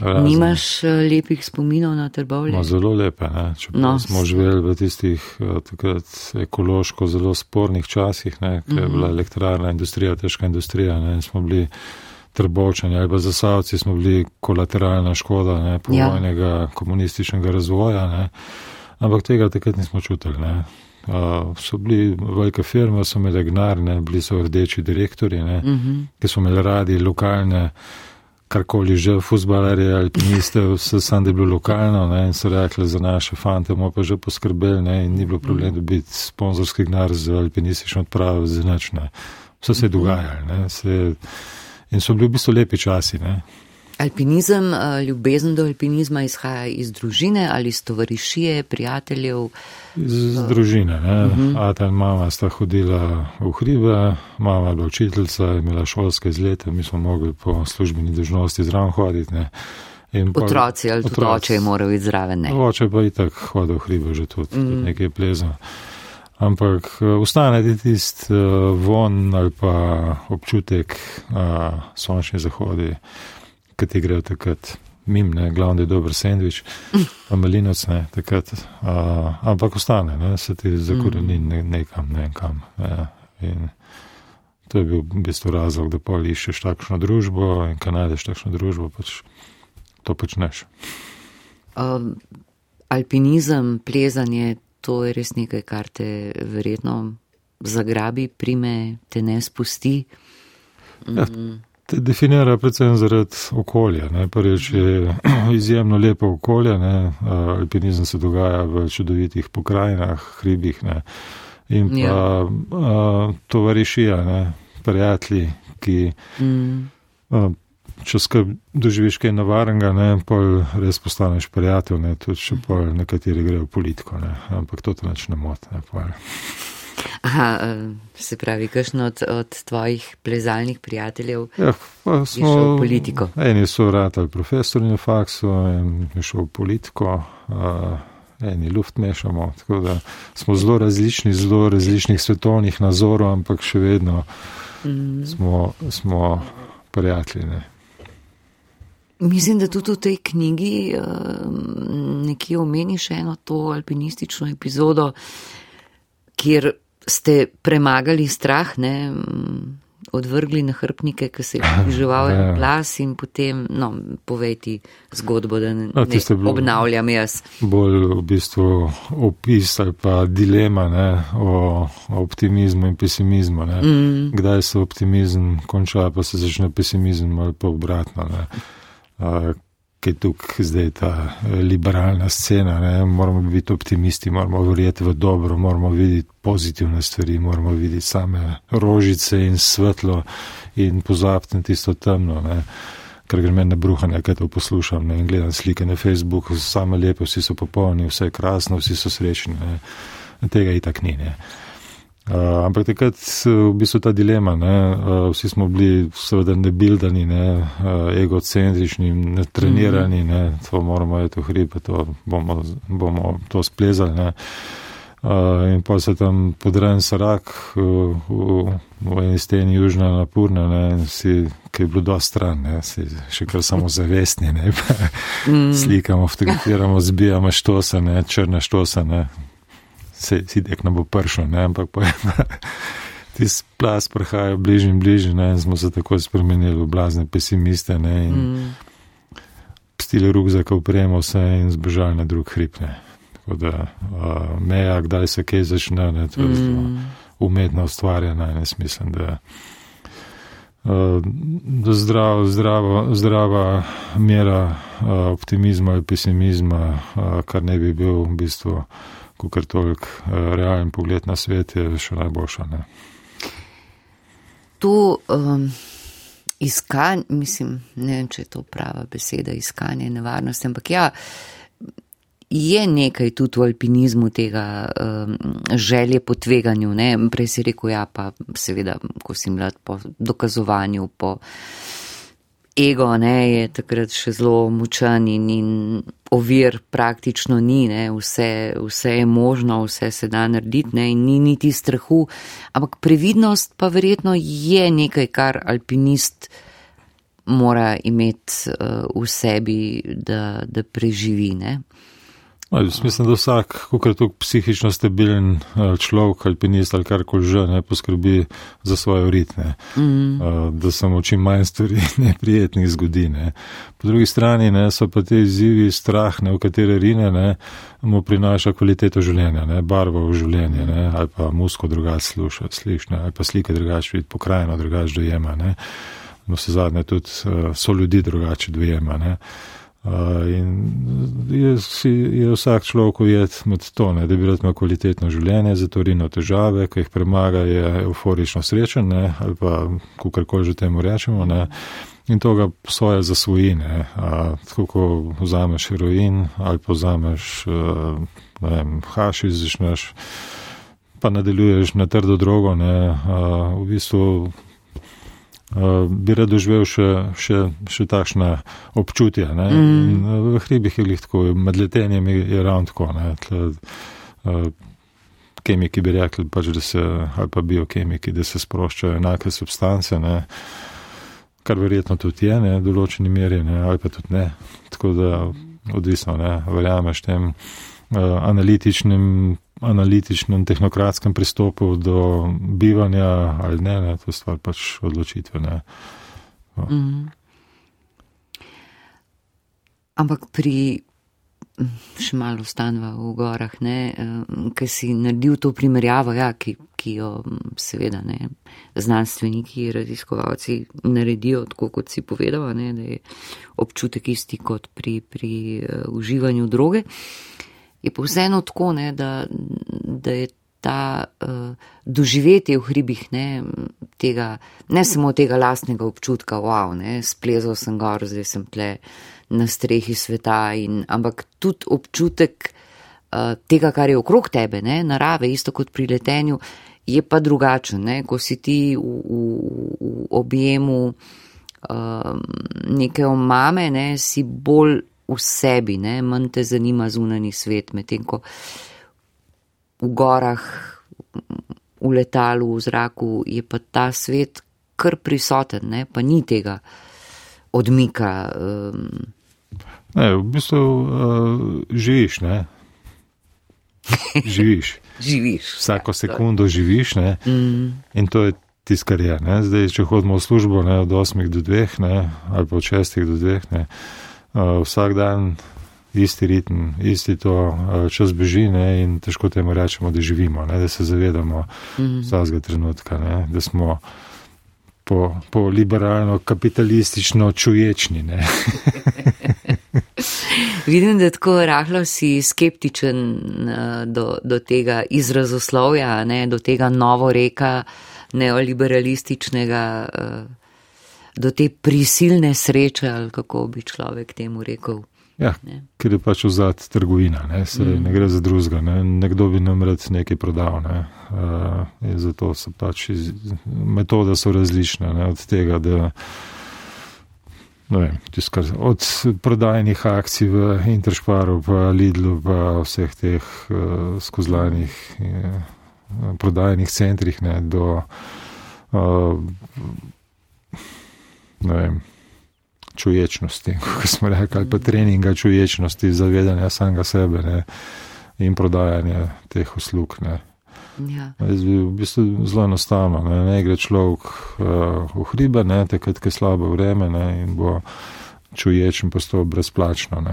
Speaker 2: Razne.
Speaker 1: Nimaš eh, lepih spominov na trbovlje?
Speaker 2: No, zelo lepe, ne? Čeprav
Speaker 1: No.
Speaker 2: smo živeli v tistih eh, takrat ekološko zelo spornih časih, ne? ker je bila elektrarna industrija, težka industrija ne? in smo bili trbovčani ali pa zasavci smo bili kolateralna škoda ne? povojnega komunističnega razvoja, ne? ampak tega takrat nismo čutili. Ne? Uh, so bili velike firme, so imeli gnar, ne? bili so rdeči direktori, ne? ki so imeli radi lokalne karkoli že, futbalerje, alpiniste, vse sam, da je bilo lokalno ne, in so rekli za naše fante, bomo pa že poskrbeli ne, in ni bilo problem dobiti sponzorski gnar za alpinistično odpravo, za nič ne. Vse se je dogajalo ne, se je, in so bili v bistvu lepi časi. Ne.
Speaker 1: Alpinizem, eh, ljubezen do alpinizma izhaja iz družine ali iz tovarišije, prijateljev.
Speaker 2: Iz družine. Ne. Uh -huh. Ata in mama sta hodila v hribe, mama je bila učiteljica, je imela šolske izlete, mi smo mogli po službeni držnosti zraven hoditi. Ne. In pol-
Speaker 1: Otroci ali tudi oče je moral iti zraven. Ne.
Speaker 2: Oče pa je tako hodil v hribe že tudi, mm. nekaj plezal. Ampak eh, ostane ti tisti uh, von ali pa občutek uh, sončni zahodi, ki ti grejo takrat mim, ne, glavni je dober sendvič, pa malinoc ne, takrat. Uh, ampak ostane, ne, se ti zakoreni ne, nekam, ne vem kam. Ne, in to je bil v bistvu razlog, da pol iščeš takšno družbo in ko najdeš takšno družbo, pač to počneš.
Speaker 1: Um, alpinizem, plezanje, to je res nekaj, kar te verjetno zagrabi, prime, te ne spusti.
Speaker 2: Ja, te definira predvsem zaradi okolja. Ne. Prvič je <clears throat> izjemno lepo okolje, ne. A, alpinizem se dogaja v čudovitih pokrajinah, hribih ne. in pa
Speaker 1: Ja.
Speaker 2: ja. tovarišija, ne. prijatelji, ki
Speaker 1: Mm.
Speaker 2: a, če skrb doživiš kaj navarenga, ne, pol res postaneš prijatelj, ne, tudi če pol nekateri grejo v politiko, ne. ampak to te nič ne moti. Ne, pol.
Speaker 1: Aha, eh, se pravi, kakšno od, od tvojih plezalnih prijateljev.
Speaker 2: Ja, pa
Speaker 1: šel
Speaker 2: smo,
Speaker 1: v politiko.
Speaker 2: Eni so ratali profesori na faksu, en je šel v politiko, uh, eni luft mešamo. Tako da smo zelo različni, zelo različnih svetovnih nazorov, ampak še vedno
Speaker 1: Mm.
Speaker 2: smo, smo prijatelji. Ne.
Speaker 1: Mislim, da tudi v tej knjigi eh, nekje omeniš eno to alpinistično epizodo, kjer ste premagali strah, ne, mm, odvrgli nahrbnike, ki se je približeval <laughs>
Speaker 2: Ja.
Speaker 1: glas in potem, no, povej ti zgodbo, da ne,
Speaker 2: A,
Speaker 1: ne
Speaker 2: tiste je bilo-
Speaker 1: obnavljam jaz.
Speaker 2: Bolj v bistvu opis ali pa dilema ne, o, o optimizmu in pesimizmu. Ne.
Speaker 1: Mm.
Speaker 2: Kdaj se optimizem konča, pa se začne pesimizem ali pa obratno. Ne. Kaj je tukaj zdaj ta eh, liberalna scena, ne? moramo biti optimisti, moramo verjeti v dobro, moramo videti pozitivne stvari, moramo videti same rožice in svetlo in pozabiti na tisto temno, ne? ker gre meni na bruhanje, kaj to poslušam ne? in gledam slike na Facebooku, same lepe, vsi so popolni, vse je krasno, vsi so srečni. Ne? Tega itak ni. Ne? Uh, ampak takrat eh, v bistvu ta dilema, ne, uh, vsi smo bili seveda nebildani, ne, uh, egocentrični, netrenirani, ne, to moramo je to hribe, to bomo, bomo to splezali. Ne. Uh, in pa se tam podren sarak uh, v, v eni steni južna napurna, ne, in si, ki je bilo dosti stran, ne, si še kar samo zavestni, ne, pa <laughs>
Speaker 1: Mm.
Speaker 2: slikamo, fotografiramo, zbijamo štose, ne, črne štose, ne, se sidek nam bo pršel, ne, ampak pa je <laughs> tisti plas prihaja bližje in bližje, ne, in smo se tako spremenili v blazne pesimiste, ne, in mm.
Speaker 1: Mm.
Speaker 2: stili rukzak, upremo se in zbežali na drug hrib, ne. Tako da uh, meja, kdaj se kaj začne, ne, to je
Speaker 1: Mm.
Speaker 2: umetno ustvarjena in jaz mislim, da, uh, da zdrav, zdravo, zdrava mera uh, optimizma ali pesimizma, uh, kar ne bi bil v bistvu, kar toliko uh, realen pogled na svet, je še najboljša. Ne?
Speaker 1: To um, iskanje, mislim, ne vem, če je to prava beseda, iskanje nevarnosti, ampak ja, je nekaj tudi v alpinizmu tega um, želje po tveganju. Ne? Prej si rekel, ja, pa seveda, ko si mlad po dokazovanju, po ego, ne, je takrat še zelo močan in, in ovir praktično ni, ne, vse, vse je možno, vse se da narediti, ne, in ni niti strahu, ampak previdnost pa verjetno je nekaj, kar alpinist mora imeti uh, v sebi, da, da preživi. Ne?
Speaker 2: Jaz mislim, da vsak, kako je psihično stabilen eh, človek, alpinist ali karkoli že, ne poskrbi za svoje ritme, mm. da se mu čim manj stvari <laughs> neprijetnih zgodi. Ne. Po drugi strani ne, so pa te izzivi strah, ne, v katere rine, ne, mu prinaša kvaliteto življenja, ne, barvo v življenje, ne, ali pa musko drugače sluša, slišne, ali pa slike drugače vidi, pokrajino drugače dojema. Ne. No, se zadnje tudi eh, so ljudi drugače dojema. Ne. In je, je vsak človek ujet med to, ne, da bi rad imel kvalitetno življenje, zato rino težave, ki jih premaga, je euforično srečen, ne, ali pa kakorkoli že temu rečemo, ne, in to ga svoje zasvoji, ne, a, tako ko vzameš heroin ali pa vzameš, ne vem, hašiš, začneš, pa nadaljuješ na trdo drogo, ne, a, v bistvu bi rad doživel še, še, še takšna občutja. Mm. V hribih je jih tako, med letenjem je ravno tako. Tle, uh, kemiki bi rekli, pač, da se, ali pa biokemiki, da se sproščajo enake substance, ne? kar verjetno tudi je, ne, v določeni meri, ne, ali pa tudi ne. Tako da odvisno, ne, verjameš tem uh, analitičnim analitičnem, tehnokratskem pristopu do bivanja ali ne, ne to je stvar pač odločitve. Ne. Mm.
Speaker 1: Ampak pri, še malo stanva v gorah, ne, ki si naredil to primerjavo, ja, ki, ki jo seveda ne, znanstveniki, raziskovalci naredijo, tako kot si povedal, ne, da je občutek isti kot pri, pri uh, uživanju droge. Uh, je pa vseeno tako, ne, da, da je ta uh, doživetje v hribih ne, tega, ne samo tega lastnega občutka, wow, ne, splezal sem gor, zdaj sem tle na strehi sveta, in, ampak tudi občutek uh, tega, kar je okrog tebe, ne, narave, isto kot pri letenju, je pa drugačen, ne, ko si ti v, v, v objemu uh, neke omame, ne, si bolj v sebi, ne? manj te zanima zunani svet, medtem ko v gorah, v letalu, v zraku je pa ta svet kar prisoten, ne? pa ni tega odmika. Um...
Speaker 2: Ne, v bistvu uh, živiš, ne. Živiš. <laughs>
Speaker 1: živiš.
Speaker 2: Vsako ja, sekundo to. živiš, ne. Mm. In to je tisto, kar je. Ne? Zdaj, če hodimo v službo ne, od 8 do 2, ne, ali pa od 6 do 2, ne, vsak dan isti ritem, isti to uh, čas beži ne, in težko temu rečemo, da živimo, ne, da se zavedamo mm -hmm. vsakega trenutka, ne, da smo po, po liberalno-kapitalistično čuječni. <laughs>
Speaker 1: Vidim, da tako rahlo si skeptičen uh, do, do tega izrazoslovja, ne, do tega novo reka neoliberalističnega. Uh, do te prisilne sreče, ali kako bi človek temu rekel.
Speaker 2: Ja, ker je pač vzad trgovina, ne, Se, mm. ne gre za drugega, ne. nekdo bi nam rad nekaj prodal. Ne. Uh, zato so pač iz, metode so različne ne, od tega, da vem, tiskar, od prodajnih akcij v Interšparu, pa Lidlu, pa vseh teh uh, skozlanih uh, prodajnih centrih ne, do uh, vem, čuječnosti, <laughs> kot smo rekli, ali pa treninga čuječnosti, zavedanja samega sebe ne, in prodajanja teh uslug. Ne. Ja. V bistvu zelo enostavno, ne, ne gre človek uh, v hribe, ne, takrat, ko je slabo vreme ne, in bo čuječ in postal brezplačno. <laughs>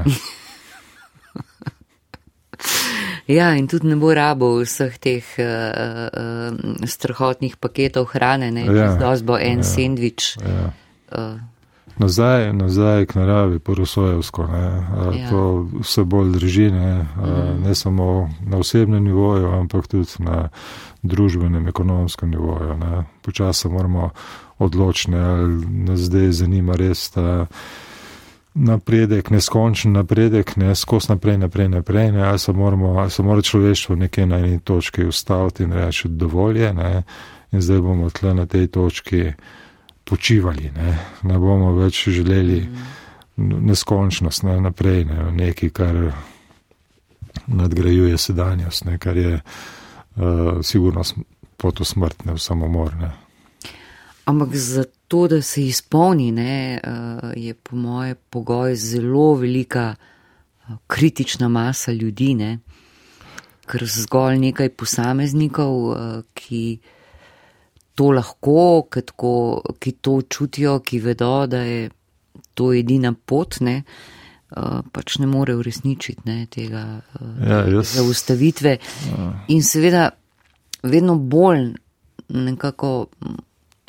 Speaker 1: Ja, in tudi ne bo rabo vseh teh uh, uh, strahotnih paketov hrane, ne, ja, zdaj bo en ja, sendvič. Ja.
Speaker 2: Uh, nazaj, nazaj k naravi, porosojevsko. Ja. To vse bolj drži, ne, mm. ne samo na osebnem nivoju, ampak tudi na družbenem, ekonomskem nivoju. Počasno moramo odločiti, ali nas zdaj zanima res ta napredek, neskončen napredek, ne skos naprej, naprej, naprej, ne, ali se moramo, ali se mora človeštvo nekje na eni točki ustaviti in reči dovolje, ne, in zdaj bomo tle na tej točki počivali, ne, ne bomo več želeli neskončnost ne, naprej, ne, nekaj, kar nadgrajuje sedanjost, ne, kar je uh, sigurno pot v smrt, ne v samomor. Ne.
Speaker 1: Ampak zato to, da se izpolni, ne, uh, je po moje pogoj zelo velika uh, kritična masa ljudi, ne, ker zgolj nekaj posameznikov, uh, ki to lahko, ki, tako, ki to čutijo, ki vedo, da je to edina pot, ne, uh, pač ne more uresničiti ne, tega uh,
Speaker 2: Ja, jaz-
Speaker 1: zaustavitve. In seveda, vedno bolj nekako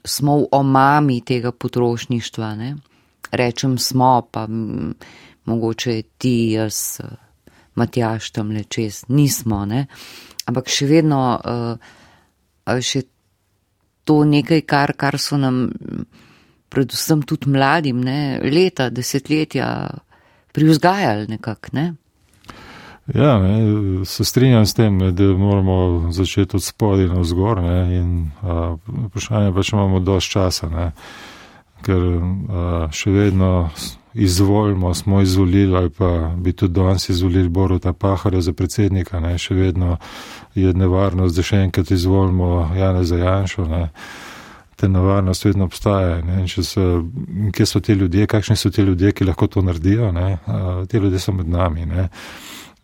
Speaker 1: smo v omami tega potrošništva. Ne? Rečem smo, pa mm, mogoče ti, jaz, eh, Matjaš tam le čez, nismo, ne? ampak še vedno uh, še to nekaj, kar, kar so nam, predvsem tudi mladim, ne? leta, desetletja privzgajali nekako. Ne?
Speaker 2: Ja, ne, se strinjam s tem, ne, da moramo začeti od spodaj na vzgor. Ne, in, a, vprašanje pa, če imamo dosti časa, ne, ker a, še vedno izvolimo, smo izvolili ali pa bi tudi danes izvolili Boruta Paharja za predsednika. Ne, še vedno je nevarnost, da še enkrat izvolimo Jana Zajanšo. Ne, Ta nevarnost vedno obstaja. Ne, so, kje so ti ljudje, kakšni so ti ljudje, ki lahko to naredijo? Ne, a, ti ljudje so med nami. Ne.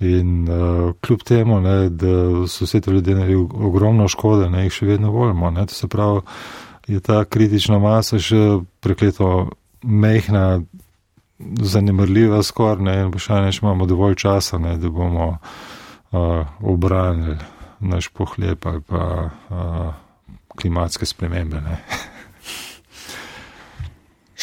Speaker 2: In uh, kljub temu, ne, da so se ti ljudje naredili ogromno škode, ne, jih še vedno volimo. Ne, to se pravi, je ta kritična masa še prekleto mehna, zanemrljiva skoraj, in vprašanje, če imamo dovolj časa, ne, da bomo uh, obranili naš pohlep ali pa uh, klimatske spremembe. <laughs>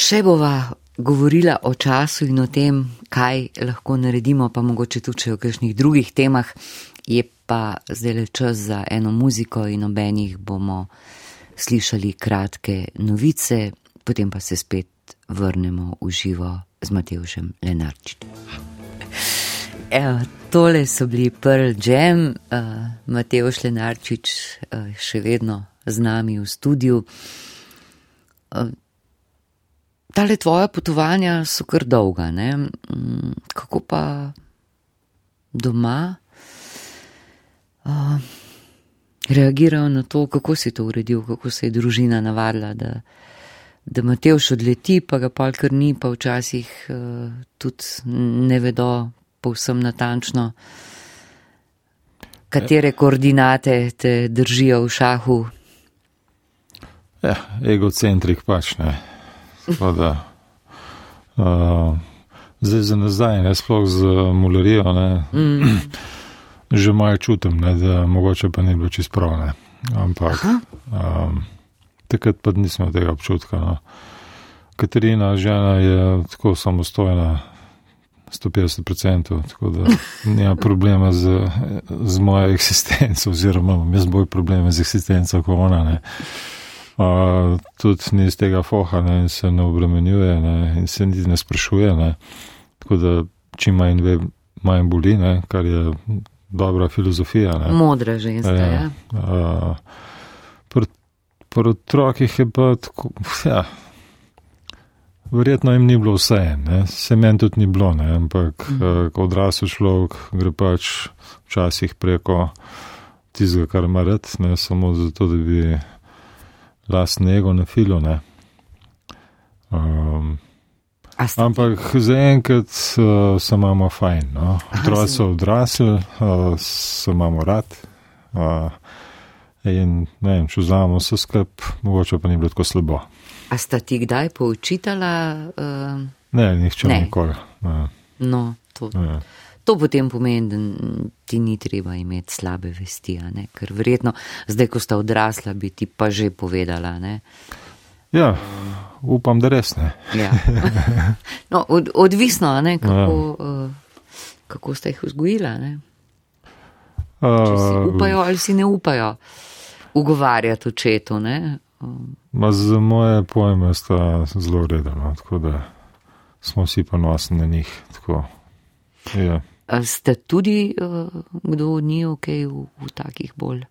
Speaker 1: Še bova govorila o času in o tem, kaj lahko naredimo, pa mogoče tudi o kakšnih drugih temah. Je pa zdaj le čas za eno muziko in obenih bomo slišali kratke novice, potem pa se spet vrnemo v živo z Matevžem Lenarčičem. Evo, tole so bili Pearl Jam, uh, Matevž Lenarčič uh, še vedno z nami v studiu. Uh, Tale tvoja potovanja so kar dolga, ne? Mm, Kako pa doma uh, reagirajo na to, kako si to uredil, kako se je družina navadila, da, da Matevš odleti, pa ga pol kar ni, pa včasih uh, tudi ne vedo povsem natančno, katere koordinate te držijo v šahu.
Speaker 2: Ja, egocentrik pač ne. Tako da, <laughs> uh, zdaj za nazaj, ne sploh z mulerijo, ne,
Speaker 1: Mm. <clears throat>
Speaker 2: že malo čutim, ne, da mogoče pa ni bilo čist prav. Ne. Ampak um, takrat pa nismo tega občutka. No. Katarina, žena, je tako samostojna. 150%, tako da nima problema z, z mojo eksistenco, oziroma imam jaz bolj probleme z eksistenco kot ona. Ne. Uh, tudi ni iz tega foha ne, in se ne obremenjuje ne, in se niti ne sprašuje. Ne. Tako da čim manj ve, manj boli, ne, kar je dobra filozofija. Ne.
Speaker 1: Modra ženska, ja.
Speaker 2: Ja. Uh, pri, pri otrokih je pa tako, ja, verjetno jim ni bilo vse, ne. se meni tudi ni bilo, ne. ampak mm. kot odrasel človek gre pač včasih preko tistega, kar ima rad, ne samo zato, da bi lastne ego na filo. Ne. Um, Ampak zaenkrat uh, se imamo fajn. No? Otroci so odrasli, uh, se imamo rad. Uh, in ne vem, če vzamemo vse skup, mogoče pa ni bilo tako slabo.
Speaker 1: A sta ti kdaj poučitala? Uh,
Speaker 2: Ne, nihče
Speaker 1: Ne.
Speaker 2: nikoli. Ne,
Speaker 1: no, to,
Speaker 2: ne.
Speaker 1: to potem pomeni, da ti ni treba imeti slabe vesti, ker verjetno zdaj, ko sta odrasla, bi ti pa že povedala. Ne?
Speaker 2: Ja, upam, da res ne.
Speaker 1: Ja. <laughs> No, od, odvisno, ne, kako, uh, kako sta jih vzgojila. Ne? Če si
Speaker 2: Uh,
Speaker 1: upajo ali si ne upajo ugovarjati očetu. Ne? Um,
Speaker 2: ma za moje pojme sta zelo redno, tako da smo vsi ponosni na njih. Tako, ja.
Speaker 1: A Ste tudi uh, kdo od njih, ok, v, v takih bolj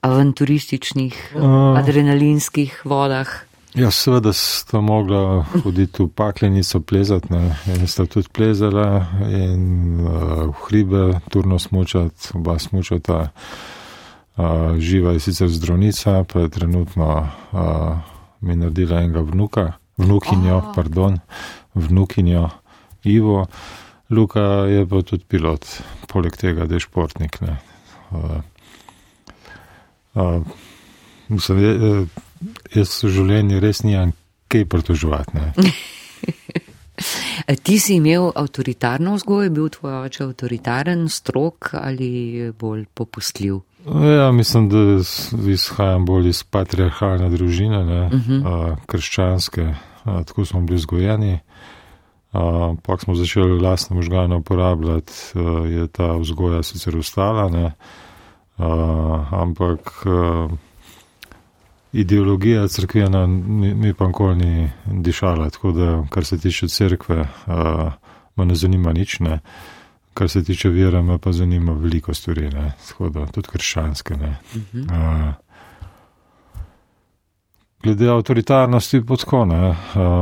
Speaker 1: avanturističnih, Uh. adrenalinskih vodah?
Speaker 2: Ja, seveda sta mogla hoditi v paklenico plezati, ne, in sta tudi plezala in uh, v hribe turno smučati, oba smučata. Uh, živa je sicer zdravnica, pa je trenutno uh, mi naredila enega vnuka, vnukinjo, oh. pardon, vnukinjo Ivo. Luka je pa tudi pilot, poleg tega, da je športnik. Uh, uh, mislim, je, jaz v življenju res nimam kaj pritoževati. <laughs>
Speaker 1: Ti si imel avtoritarno vzgojo, je bil tvoj oče avtoritaren, strok ali bolj popustljiv?
Speaker 2: Ja, mislim, da izhajam bolj iz patriarhalne družine, ne, uh -huh. a, krščanske, a, tako smo bili vzgojeni. Pa smo začeli lastne možgane uporabljati, a, je ta vzgoja sicer ustala, ne, a, ampak a, ideologija crkvena mi, mi pa nikoli ni dišala, tako da kar se tiče crkve, a, me ne zanima nič. Ne. Kar se tiče vere, me pa zanima veliko stvari, ne. tako da tudi krščanske. Uh -huh. uh, glede avtoritarnosti, potko ne. Uh,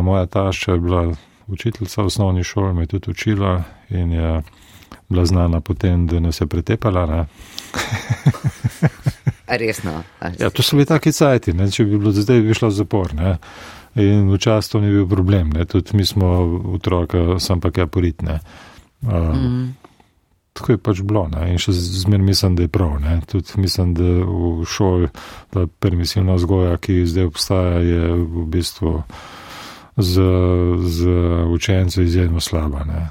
Speaker 2: moja tašča je bila učiteljica v osnovni šoli, me je tudi učila in je bila znana potem, da nas je pretepala. <laughs>
Speaker 1: Resno.
Speaker 2: Ja, to so bili taki cajti, ne. če bi bilo zdaj, bi šla v zapor. Ne. In včasih to ni bil problem, ne. tudi mi smo otroka, sem pa kaj poritne. Uh, mm tako je pač bilo. Ne? In še zmeraj mislim, da je prav. Ne? Tudi mislim, da v šoli ta permisivna vzgoja, ki zdaj obstaja, je v bistvu za, učence izjemno slaba. Ne?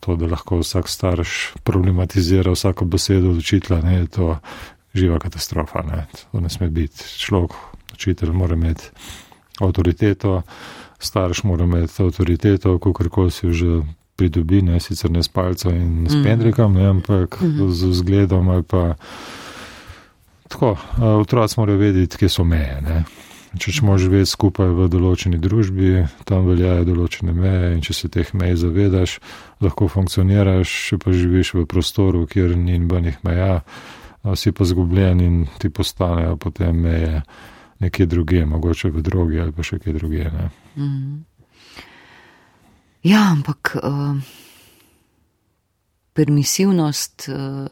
Speaker 2: To, da lahko vsak starš problematizira vsako besedo od učitla, ne, je to živa katastrofa. Ne. To ne sme biti. Človek, učitelj mora imeti avtoriteto, starš mora imeti avtoriteto, kako si že pridobi, ne sicer ne s palcem in s mm. pendrikom, ne, ampak mm -hmm. z vzgledom ali pa tako. Otroci morajo vedeti, kje so meje. Ne. Če smo živeti skupaj v določeni družbi, tam veljajo določene meje in če se teh mej zavedaš, lahko funkcioniraš, če pa živiš v prostoru, kjer ni nobenih meja, si pa zgubljen in ti postanejo potem meje nekje druge, mogoče v drugi ali pa še kje druge. Mm.
Speaker 1: Ja, ampak uh, permisivnost uh,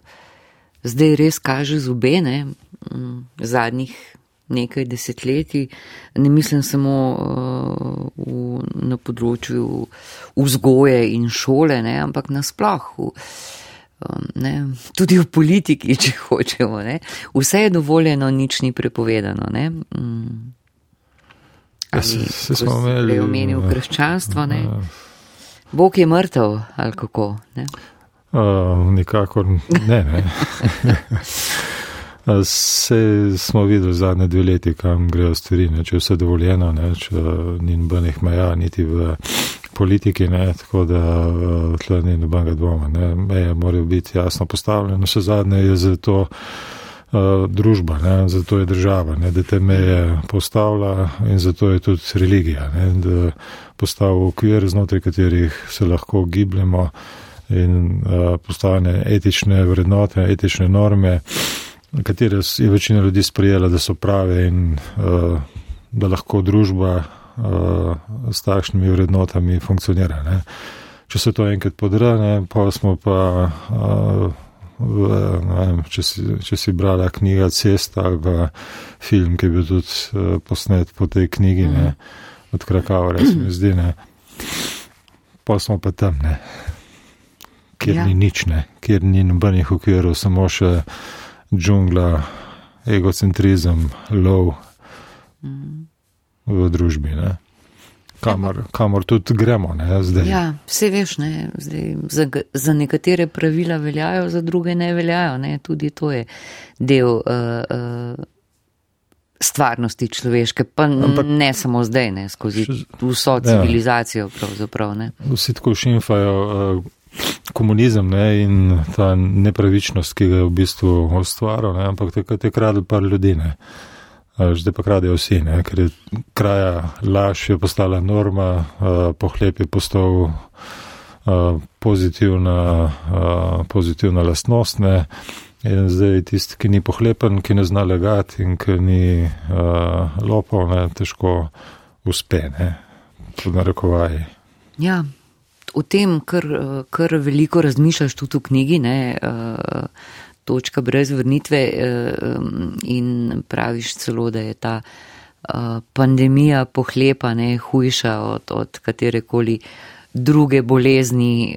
Speaker 1: zdaj res kaže zubene um, zadnjih nekaj desetletij. Ne mislim samo uh, v, na področju vzgoje in šole, ne, ampak nasploh. Um, tudi v politiki, če <laughs> hočemo. Ne. Vse je dovoljeno, nič ni prepovedano. Um,
Speaker 2: ali, se smo imeli.
Speaker 1: Omenil krščanstvo. Ne. Bog je mrtev ali kako? Ne?
Speaker 2: Uh, nikakor ne. ne. <laughs> Se smo videli zadnje dve leti, kam grejo stvari, ne, če je vse dovoljeno, ne, če ni nobenih meja, niti v politiki, ne, tako da tle ni nobenega dvoma. Ne. Meje morajo biti jasno postavljene, vse zadnje je zato uh, družba, ne, zato je država, ne, da te meje postavlja in zato je tudi religija. Ne, da, postavil okvir, znotraj katerih se lahko gibljemo in uh, postavljene etične vrednote, etične norme, katere je večina ljudi sprejela, da so prave in uh, da lahko družba uh, s takšnimi vrednotami funkcionira. Ne. Če se to enkrat podrane, pa smo pa, uh, v, vem, če, si, če si brala knjiga Cesta ali film, ki je bil tudi uh, posnet po tej knjigi. Mm. Ne, od Krakava, res mi zdi, ne. Pa smo pa tam, ne. Kjer ja. ni nič, ne. Kjer ni nobenih okvirov, samo še džungla, egocentrizem, lov mm. v družbi, ne. Kamor, kamor tudi gremo, ne, zdaj.
Speaker 1: Ja, vse veš, ne, zdaj, za, za nekatere pravila veljajo, za druge ne veljajo, ne, tudi to je del. Uh, uh, stvarnosti človeške, pa Ampak, ne samo zdaj, ne skozi vso ja. civilizacijo.
Speaker 2: Vsi tako šimfajo uh, komunizem ne, in ta nepravičnost, ki ga je v bistvu ustvaril, ne, ampak takrat je kradel par ljudi. Ne. Zdaj pa kradijo vsi, ne, ker je kraja laž je postala norma, uh, pohlep je postal uh, pozitivna, uh, pozitivna lastnost. Ne. In zdaj tisti, ki ni pohlepen, ki ne zna legati in ki ni uh, lopov, ne, težko uspe, ne, tudi na rekovaj.
Speaker 1: Ja, o tem, kar, kar veliko razmišljaš tudi v knjigi, ne, uh, točka brez vrnitve uh, in praviš celo, da je ta pandemija pohlepa ne hujša od, od katerekoli druge bolezni,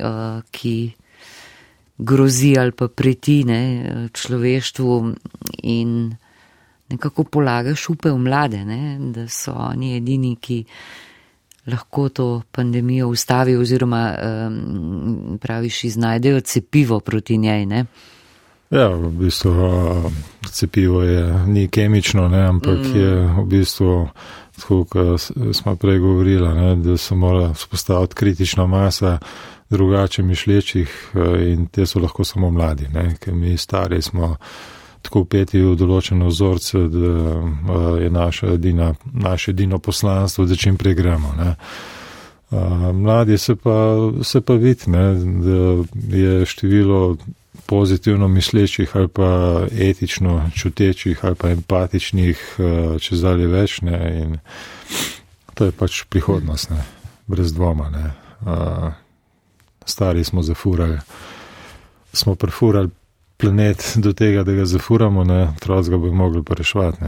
Speaker 1: ki grozi ali pa pretine človeštvu in nekako polagaš upe v mlade, ne, da so oni edini, ki lahko to pandemijo ustavijo oziroma praviš, iznajdejo cepivo proti njej. Ne.
Speaker 2: Ja, v bistvu cepivo je ni kemično, ne, ampak mm. je v bistvu, tako kot smo prej govorili, ne, da se mora spostaviti kritična masa drugače mišlječih in te so lahko samo mladi, ne, ker mi stari smo tako upeti v določeno vzorce, da je naša edina, naše edino poslanstvo, da čim prej gremo. Ne. Mladi se pa, se pa vidi, da je število pozitivno mislečih ali pa etično čutečih ali pa empatičnih eh, čez dalje več ne, in to je pač prihodnost, ne, brez dvoma. Ne. Stari smo zafurali, smo prefurali planet do tega, da ga zafuramo, ne, troc ga bi mogli pa reševati.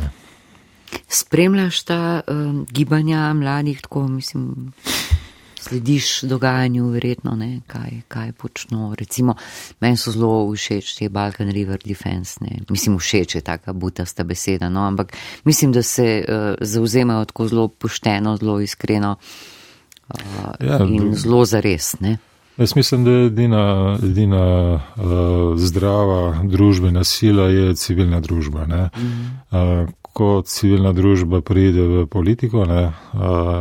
Speaker 1: Spremljaš ta um, gibanja mladih, tako mislim slediš dogajanju, verjetno ne, kaj, kaj počno. Recimo, meni so zelo všeč te Balkan River Defense, ne. mislim, všeč je taka butasta beseda, no, ampak mislim, da se uh, zauzemajo tako zelo pošteno, zelo iskreno uh, ja, in zelo zares. Ne.
Speaker 2: Jaz mislim, da je edina, edina uh, zdrava družbena sila je civilna družba. Mm. Uh, ko civilna družba pride v politiko, ne,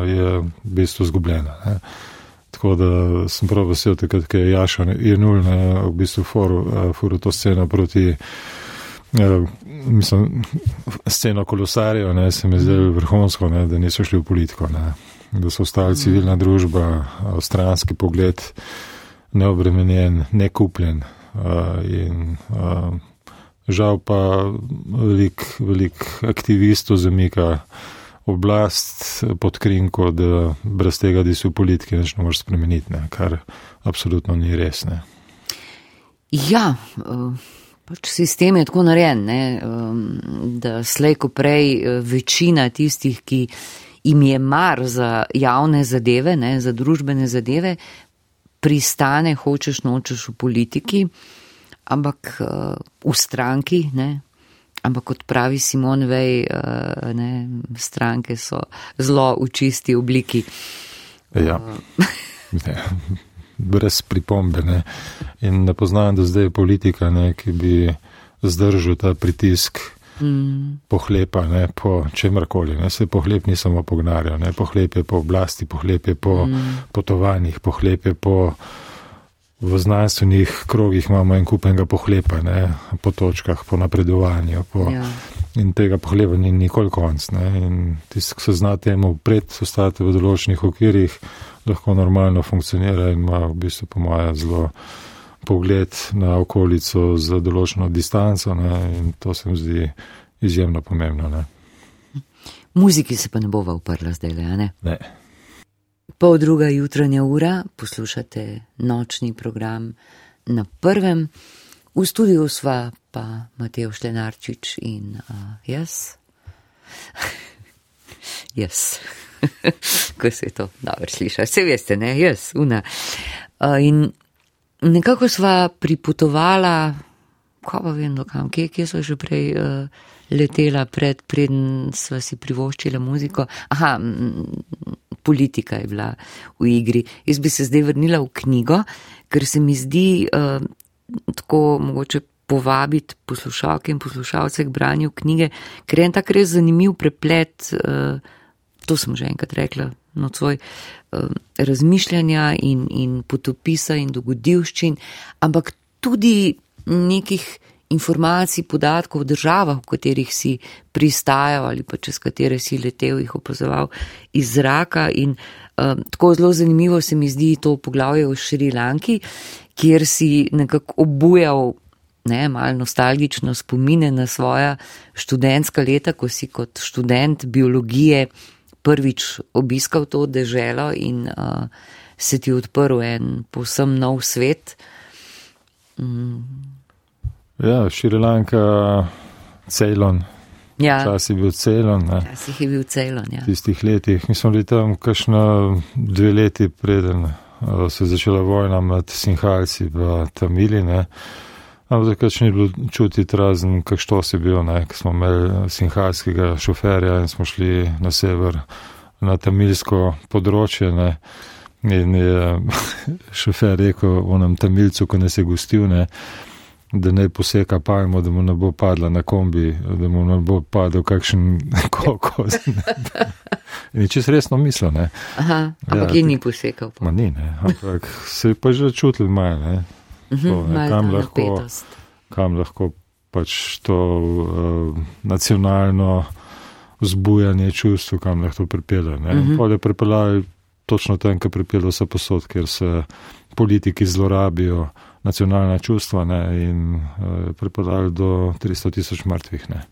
Speaker 2: je v bistvu zgubljena. Ne. Tako da sem prav vesel, takrat, ko je Jaša je nul, ne, v bistvu furu to sceno proti, mislim, sceno kolosarjev, ne, se mi zdelo vrhunsko, ne, da niso šli v politiko, ne, da so ostali civilna družba, stranski pogled, neobremenjen, nekupljen. Uh, in, uh, žal pa velik, velik aktivistov zamika oblast pod krinko, da brez tega, da si v politiki, neč ne moreš spremeniti, ne, kar absolutno ni res. Ne.
Speaker 1: Ja, eh, pač sistem je tako narejen, ne, da slej ko prej eh, večina tistih, ki jim je mar za javne zadeve, ne, za družbene zadeve, pristane, hočeš, nočeš v politiki ampak uh, v stranki, ne? ampak kot pravi Simon Vej, uh, ne, stranke so zelo v čisti obliki.
Speaker 2: Ja. ne, <laughs> brez pripombe. Ne. In ne poznam, da zdaj je politika, ne, ki bi zdržal ta pritisk. Mm. Pohlepa, ne, po čemrkoli, ne, se pohlep ni samo pognarja, ne, pohlep je po oblasti, pohlep je po mm. potovanjih, pohlep je po v znanstvenih krogih imamo en kupenega pohlepa, ne, po točkah, po napredovanju. Po, ja. In tega pohlepa ni nikoli konc. Ne, in tisti, ki se zna temu pred, ostati v določenih okvirih, lahko normalno funkcionira in ima v bistvu, po mojem, zelo pogled na okolico z določeno distanco ne, in to se mi zdi izjemno pomembno. Ne.
Speaker 1: Muziki se pa ne bova uprla zdaj, ne?
Speaker 2: Ne.
Speaker 1: Pol druga jutranja ura poslušate nočni program na prvem. V studiu sva pa Mateo Štenarčič in uh, jaz. <laughs> Jaz. <laughs> Ko se je to dobro slišati, vse veste, ne, jaz, una. Uh, in nekako sva pripotovala, ko pa vem, dokam, kje, kje so že prej uh, letela pred, preden sva si privoščila muziko. Aha, politika je bila v igri. Jaz bi se zdaj vrnila v knjigo, ker se mi zdi uh, tako mogoče povabiti poslušalke in poslušalce k branju knjige, ker je en tak res zanimiv preplet, uh, to sem že enkrat rekla, nocoj, uh, razmišljanja in, in potopisa in dogodivščin, ampak tudi nekih informacij, podatkov o državah, v katerih si pristajal ali pa čez katere si letel, jih opazoval iz zraka. In um, tako zelo zanimivo se mi zdi to poglavje o Šrilanki, kjer si nekako obujal. Ne, malo nostalgično spomine na svoja študentska leta, ko si kot študent biologije prvič obiskal to deželo in uh, se ti odprl en povsem nov svet. Mm.
Speaker 2: Ja, Šrilanka, Ceylon,
Speaker 1: Ja.
Speaker 2: Čas je bil celon.
Speaker 1: Časih je bil celon, ja.
Speaker 2: V tistih letih. Mi smo bili tam kakšno dve leti preden uh, se je začela vojna med Sinhalci in Tamili. Ne. Ampak takrat ni bilo čutiti razen, kakšno si bil, ne, ko smo imeli sinhalskega šoferja in smo šli na sever, na tamilsko področje. Ne. In je <laughs> šofer rekel o nam tamilcu, ko nas je gostil, ne, da ne poseka palmo, da mu ne bo padla na kombi, da mu ne bo padel kakšen <laughs> kokos. In čez resno mislo, ne.
Speaker 1: Aha, ampak ja, je ni posekal.
Speaker 2: Ma ni, ne, ampak se je pa že čutil malo, ne.
Speaker 1: Mhm,
Speaker 2: To, ne, kam lahko-
Speaker 1: napetost.
Speaker 2: kam lahko pač to uh, nacionalno vzbujanje čustv, kam lahko pripelje. Mm
Speaker 1: Mhm.
Speaker 2: -hmm. Pol je pripeljal točno tam, kjer pripelje vse posod, ker se politiki zlorabijo nacionalna čustva ne, in uh, pripeljali do 300 tisoč mrtvih. Ne.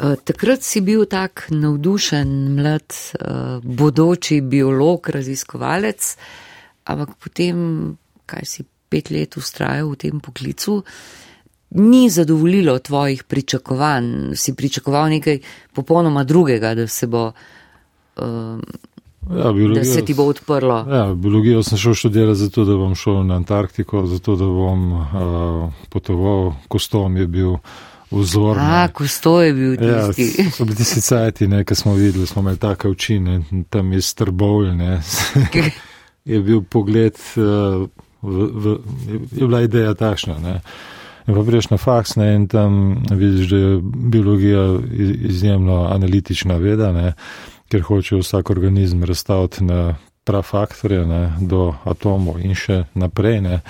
Speaker 1: Eh, Takrat si bil tak navdušen, mlad, eh, bodoči biolog, raziskovalec, ampak potem, kaj si pet let ustrajal v tem poklicu, ni zadovoljilo tvojih pričakovanj. Si pričakoval nekaj popolnoma drugega, da se, bo, eh,
Speaker 2: Ja,
Speaker 1: da se ti bo odprlo.
Speaker 2: ja, biologijo sem šel študirati zato, da bom šel na Antarktiko, zato, da bom uh, potoval, kostom je bil vzor. ne.
Speaker 1: A, ko sto je bil
Speaker 2: Ja,
Speaker 1: tisti.
Speaker 2: so bili tisti cajti, ki smo videli, smo imeli take oči, ne, tam je strbovl, ne. <laughs> je bil pogled, uh, v, v, je bila ideja takšna. Ne. In pa priješ na faks ne, in tam vidiš, da je biologija iz- izjemno analitična veda, ne, ker hoče vsak organizem razstaviti na prav faktorje, ne, do atomov in še naprej. Ne.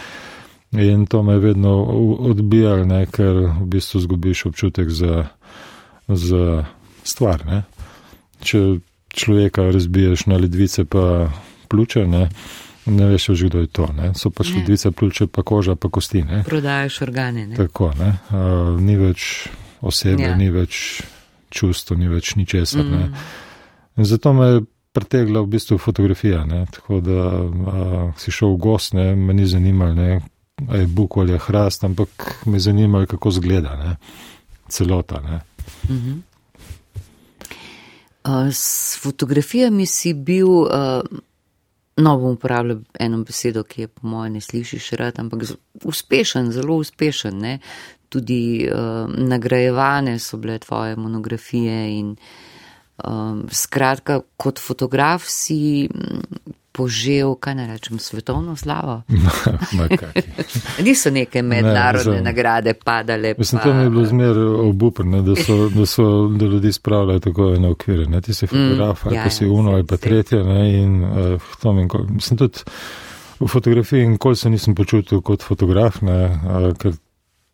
Speaker 2: In to me je vedno odbijalo, ne, ker v bistvu zgubiš občutek za, za stvar. Ne. Če človeka razbiješ na ledvice, pa pljuče, ne, ne veš več, kdo je to. Ne. So pač
Speaker 1: Ne.
Speaker 2: ledvice, pljuče, pa koža, pa kosti. Ne.
Speaker 1: Prodajaš organe. Ne?
Speaker 2: Tako, ne. Uh, ni več osebe,
Speaker 1: Ja.
Speaker 2: ni več čustva, ni več ničesar. Mm.
Speaker 1: Mm.
Speaker 2: Zato me je pretegla v bistvu fotografija. Ne? Tako da a, si šel v gost, ne? me ni zanimalo, ne? a je buk ali je hrast, ampak me je zanimalo, kako zgleda ne? celota. Ne?
Speaker 1: Mhm. Uh, S fotografijami si bil, uh, no bom uporabljal eno besedo, ki je po mojem ne slišiš rad, ampak uspešen, zelo uspešen. Ne? Tudi uh, nagrajevane so bile tvoje monografije in um, skratka, kot fotograf si požel, kaj ne rečem, svetovno slavo. <laughs>
Speaker 2: Ma. <laughs>
Speaker 1: Niso neke mednarodne
Speaker 2: mislim-
Speaker 1: nagrade padale.
Speaker 2: Mislim,
Speaker 1: pa-
Speaker 2: to mi je bilo zmer obupno, da, so- da so da ljudi spravljali tako ene okvire. Ne? Ti si fotograf,
Speaker 1: Mm, ja,
Speaker 2: pa si
Speaker 1: ja,
Speaker 2: uno ali pa tretje. Ne? In uh, nikoli- mislim tudi v fotografiji nikoli se nisem počutil kot fotograf, ne? Uh, ker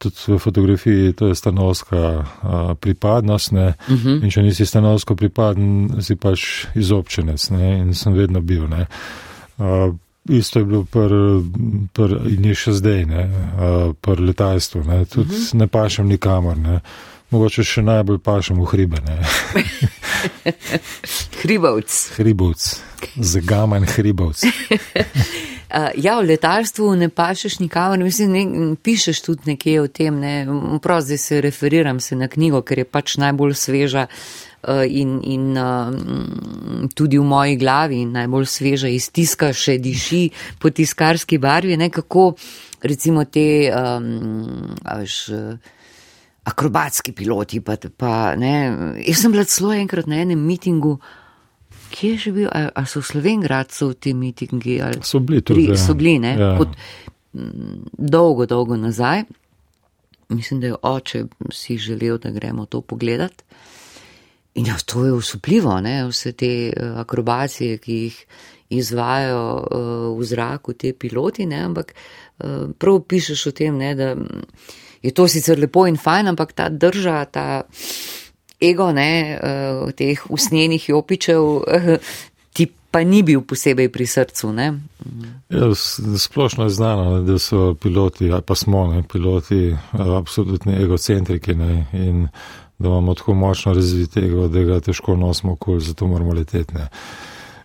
Speaker 2: tudi v fotografiji to je stanovska uh, pripadnost. Ne?
Speaker 1: Uh -huh.
Speaker 2: In če nisi stanovsko pripaden, si pač izobčenec ne? in sem vedno bil. Ne? Uh, isto je bilo pr, pr, in je še zdaj, ne, uh, pr letalstvu, ne, tudi uh -huh. ne pašem nikamor, ne. Mogoče še najbolj pašem v hribe. <laughs>
Speaker 1: Hribovc.
Speaker 2: Hribovc, zagaman hribovc. <laughs>
Speaker 1: Ja, v letalstvu ne pašeš nikamor, mislim, ne, pišeš tudi nekje o tem, ne, prav zdaj se referiram se na knjigo, ker je pač najbolj sveža uh, in, in uh, tudi v moji glavi najbolj sveža iz tiska še diši po tiskarski barvi, ne, kako recimo te, um, a veš, uh, akrobatski piloti, pa, pa ne, jaz sem bila celo enkrat na enem mitingu, Kje je že bil, a, a so v Slovengradcu ti mitingi? Ali?
Speaker 2: So bili tudi.
Speaker 1: Pri,
Speaker 2: ja.
Speaker 1: so bili, ne?
Speaker 2: Ja.
Speaker 1: Kot, m, dolgo, dolgo nazaj. Mislim, da je oče si želel, da gremo to pogledat. In ja, to je usupljivo, ne? vse te eh, akrobacije, ki jih izvajo uh, v zraku te piloti, ne? ampak uh, prav pišeš o tem, ne? da mm, je to sicer lepo in fajn, ampak ta drža, ta ego, ne, uh, teh usnjenih jopičev, uh, ti pa ni bil posebej pri srcu, ne.
Speaker 2: Ja, splošno je znano, da so piloti, ali pa smo ne, piloti, eh, absolutni egocentriki ne, in da imamo tako močno razvit ego, da ga težko nosimo okoli, zato moramo leteti. Ne.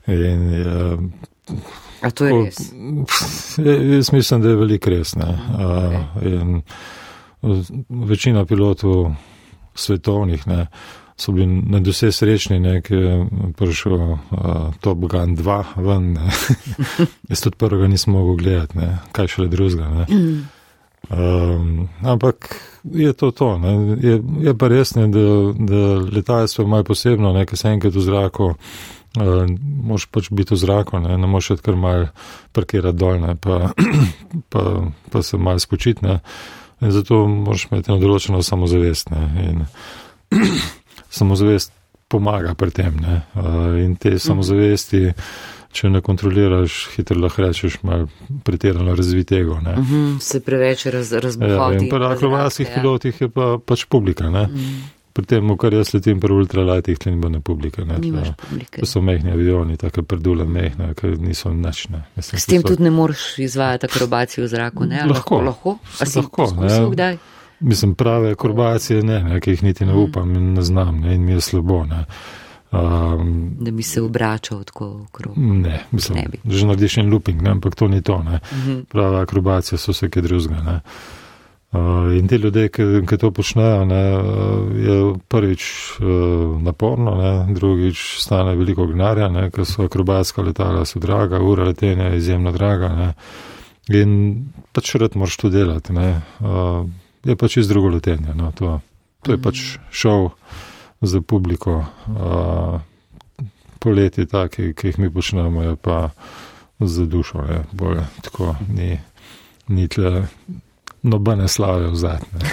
Speaker 2: In, eh,
Speaker 1: A to je res.
Speaker 2: Ja, <laughs> Jaz mislim, da je veliko res. ne. A, in Večina pilotov svetovnih, ne, so bili na vse srečni, ker je prišel uh, Top Gun 2 ven. <laughs> Jaz tudi prvega nisem mogel gledati, ne, kaj šele drugega. Um, ampak je to to. Je, je pa res, ne, da, da letalstvo malo posebno, nekaj se enkrat v zraku. Uh, moš pač biti v zraku, ne, ne moš kar mal parkirati dol, ne, pa, <clears throat> pa, pa se mal spočiti. Ne. In zato moraš imeti eno določeno samozavest. Ne, in, <clears throat> samozavest pomaga pri tem. Ne? In te mhm. samozavesti, če ne kontroliraš, hitro lahko rečeš, malo pretirano razvitego. Ne?
Speaker 1: Mhm, se preveč raz, razbuhati.
Speaker 2: Ja, in pri akrobatskih pilotih je pa, pač publika. Ne? Mhm. Pri tem, kar jaz letim pri ultralightih, tle ni bilo publike. Ne, to so mehni avioni, tako predule mehne, ker niso načne.
Speaker 1: S tem so... tudi ne moreš izvajati akrobacijo v zraku, ne?
Speaker 2: Lahko,
Speaker 1: lahko.
Speaker 2: lahko, lahko Mislim, prave akrobacije ne, ne, ki jih niti ne mm. upam in ne znam, ne, in mi je slabo. Ne.
Speaker 1: Um, da bi se obračal tako okrog.
Speaker 2: Ne, mislim, ne že narediš en looping, ne, ampak to ni to. Ne. Mhm. Prave akrobacije so vse kaj drugega. Uh, in te ljudje, ki, ki to počnejo, ne, je prvič uh, naporno, ne, drugič stane veliko gnarja, ker so akrobatska letala, so draga, ura letenja je izjemno draga. Ne, in pač rad moraš to delati. Ne, je pač iz drugo letenje. No, to, to je pač šov za publiko. Poleti, taki, ki jih mi počnemo, je pa za dušo. Je, bolj, tako, ni, ni tle nobene slave v zadnje. <laughs>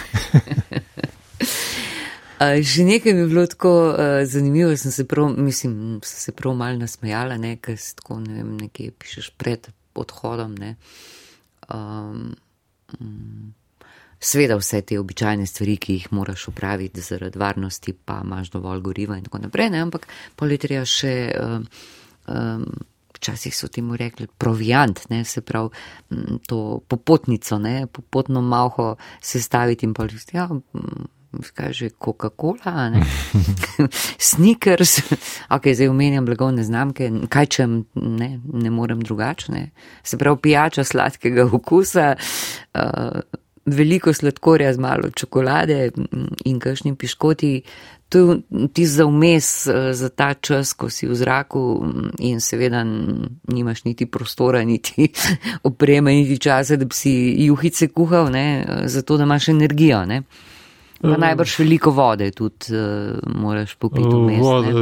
Speaker 1: Že nekaj mi je bilo tako uh, zanimivo, sem se prav, mislim, sem se prav mal nasmejala, ne, ker si tako, ne vem, nekaj pišeš pred odhodom, ne. Um, um, Sveda vse te običajne stvari, ki jih moraš upraviti zaradi varnosti, pa imaš dovolj goriva in tako naprej, ne? ampak politerija še, um, um, včasih so temu rekli, proviant, ne? se pravi to popotnico, ne? popotno malho sestaviti in politerija. Ja, kaj že Coca-Cola, <laughs> sneakers, ok, zdaj omenjam blagovne znamke, kaj če ne, ne morem drugačne, se pravi pijača sladkega okusa. Uh, veliko sladkorja z malo čokolade in kakšni piškoti. To je ti za vmes, eh, za ta čas, ko si v zraku in seveda nimaš niti prostora, <laughs> niti opreme, niti časa, da bi si juhice kuhal, ne, zato da imaš energijo. Ne. Pa uh, najbrž veliko vode tudi uh, moraš popiti. Uh,
Speaker 2: vode,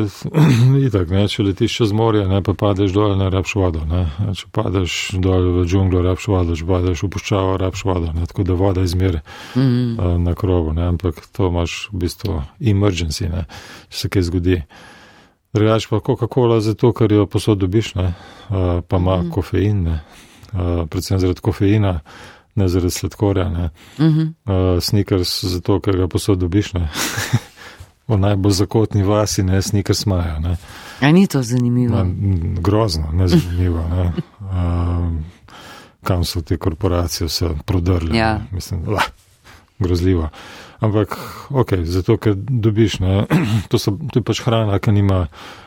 Speaker 2: ni <clears throat> tako, če letiš čez morje, ne pa padeš dol, ne rabš vodo. Ne. Če padeš dol v džunglo, rabš vodo, če padeš v puščavo, rabš vodo. Ne. Tako da voda izmeri mm -hmm. uh, na krogu, ne. ampak to imaš v bistvu emergency, ne. če se kaj zgodi. Drugač pa Coca-Cola zato, ker jo posod dobiš, ne. Uh, pa ima mm -hmm. kofein, ne. Uh, predvsem zaradi kofeina ne zaradi sladkorja. Ne. Uh -huh. uh, sneakers zato, ker ga posod dobiš. <laughs> v najbolj zakotni vasi, ne sneakers maja. Ne.
Speaker 1: A ni to zanimivo?
Speaker 2: Na, grozno, ne zanimivo. Ne. Uh, <laughs> kam so te korporacije vse prodrle? Ja. Mislim, lah, grozljivo. Ampak, ok, zato, ker dobiš, ne, <clears throat> to, so, to je pač hrana, ki nima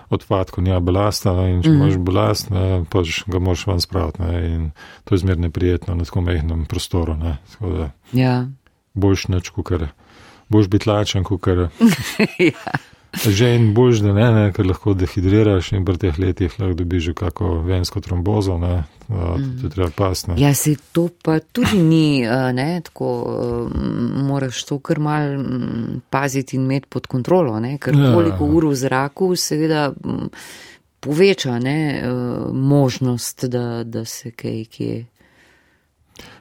Speaker 2: odpadkov, nima balasta in če mm. imaš balast, ne, pač ga moraš ven spraviti ne, in to je zmerno prijetno na tako mehnem prostoru. Ne, tako da,
Speaker 1: ja.
Speaker 2: Boljš neč, kukar, boljš biti lačen, kukar. <laughs> ja. Že in boljš, da ne, ne, ker lahko dehidriraš in pri teh letih lahko dobiš že kako vensko trombozo, ne, mm. to treba pasne.
Speaker 1: Ja, se to pa tudi ni, ne, tako moraš to kar mal paziti in imeti pod kontrolo, ne, ker ja. koliko ur v zraku seveda poveča, ne, možnost, da, da se kaj kje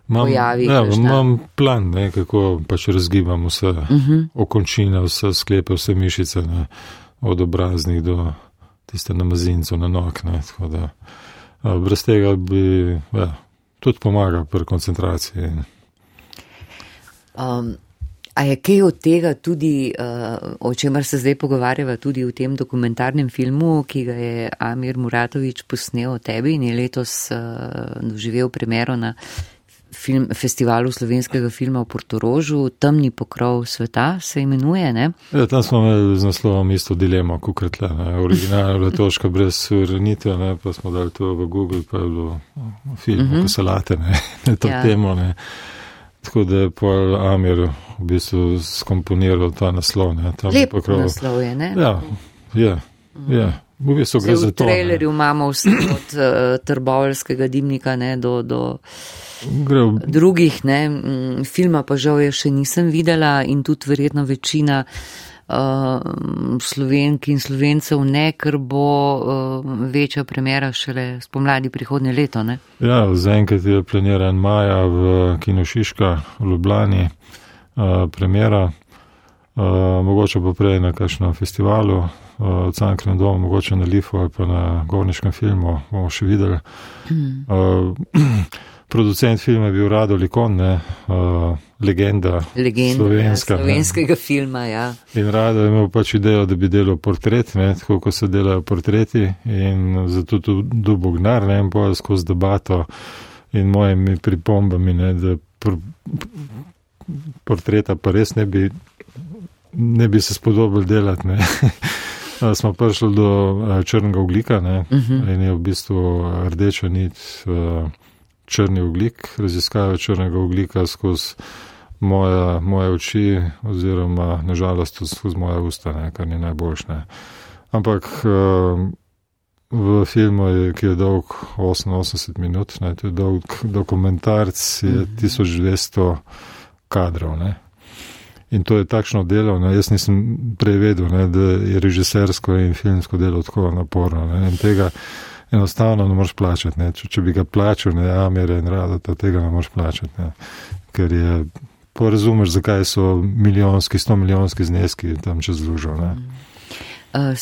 Speaker 2: Mam, pojavi. Ja, imam plan, ne, kako pač razgibam vse uh mhm. -huh. okončine, vse sklepe, vse mišice, ne, od obraznih do tiste na mazincu, na nog. Ne, da, a, brez tega bi ja, tudi pomagal pri koncentraciji.
Speaker 1: Um. A je kaj od tega tudi, uh, o čemer se zdaj pogovarjava, tudi v tem dokumentarnem filmu, ki ga je Amir Muratovič posnel o tebi in je letos uh, doživel premjero na film, festivalu slovenskega filma v Portorožu, Temni pokrov sveta se imenuje.
Speaker 2: Ja, tam smo imeli z naslovom isto dilemo, kot je tle, originalna letoška brez suverenitve, pa smo dali to v Google, pa je bilo film, uh -huh. ko se late, ne, <laughs> to ja. temo. Ne. Tako da je pol Amir v bistvu skomponiral ta naslov. Ne,
Speaker 1: Lep naslov je, ne?
Speaker 2: Ja, je. je. V bistvu gre za to.
Speaker 1: V trailerju imamo vse od uh, trbovskega dimnika ne, do, do
Speaker 2: v...
Speaker 1: drugih. Ne. Filma pa žal je še nisem videla in tudi verjetno večina uh, slovenk in slovencev ne, ker bo uh, večja premjera šele spomladi prihodnje leto. Ne.
Speaker 2: Ja, zaenkrat je planiran maja v Kinošiška v Ljubljani uh, premjera. Uh, mogoče pa prej na kakšnem festivalu, v Cankrem domu, mogoče na Lifu ali pa na Gorniškem filmu, bomo še videli. Mm. Uh, <clears throat> producent filma je bil Rado Likon, ne, uh, legenda, legenda slovenska,
Speaker 1: ja, slovenskega ne. filma. Ja.
Speaker 2: In Rado je imel pač idejo, da bi delal portret, ne, tako kot se delajo portreti in zato tudi dubognar, ne, in bojo skozi debato in mojimi pripombami, ne, da pr portreta pa res ne bi, ne bi se spodobili delati. Eh, <laughs> smo prišli do eh, črnega oglika ne? uh mhm. -huh. in je v bistvu rdeča nit eh, črni oglik, raziskave črnega oglika skozi moje, moje oči oziroma nažalost tudi skozi moje usta, ne? kar ni najboljše. Ampak v filmu, ki je dolg 88 minut, ne? to je dolg dokumentarc, je 1200 mhm. kadrov. Ne? In to je takšno delo, ne, jaz nisem prevedel, ne, da je režisersko in filmsko delo tako naporno. Ne, in tega enostavno ne moreš plačati. Ne. Če, če bi ga plačal, ne, Amir in Rado, tega ne moreš plačati. Ne. Ker je, porazumeš, zakaj so milijonski, sto milijonski zneski tam čez lužo.
Speaker 1: Uh,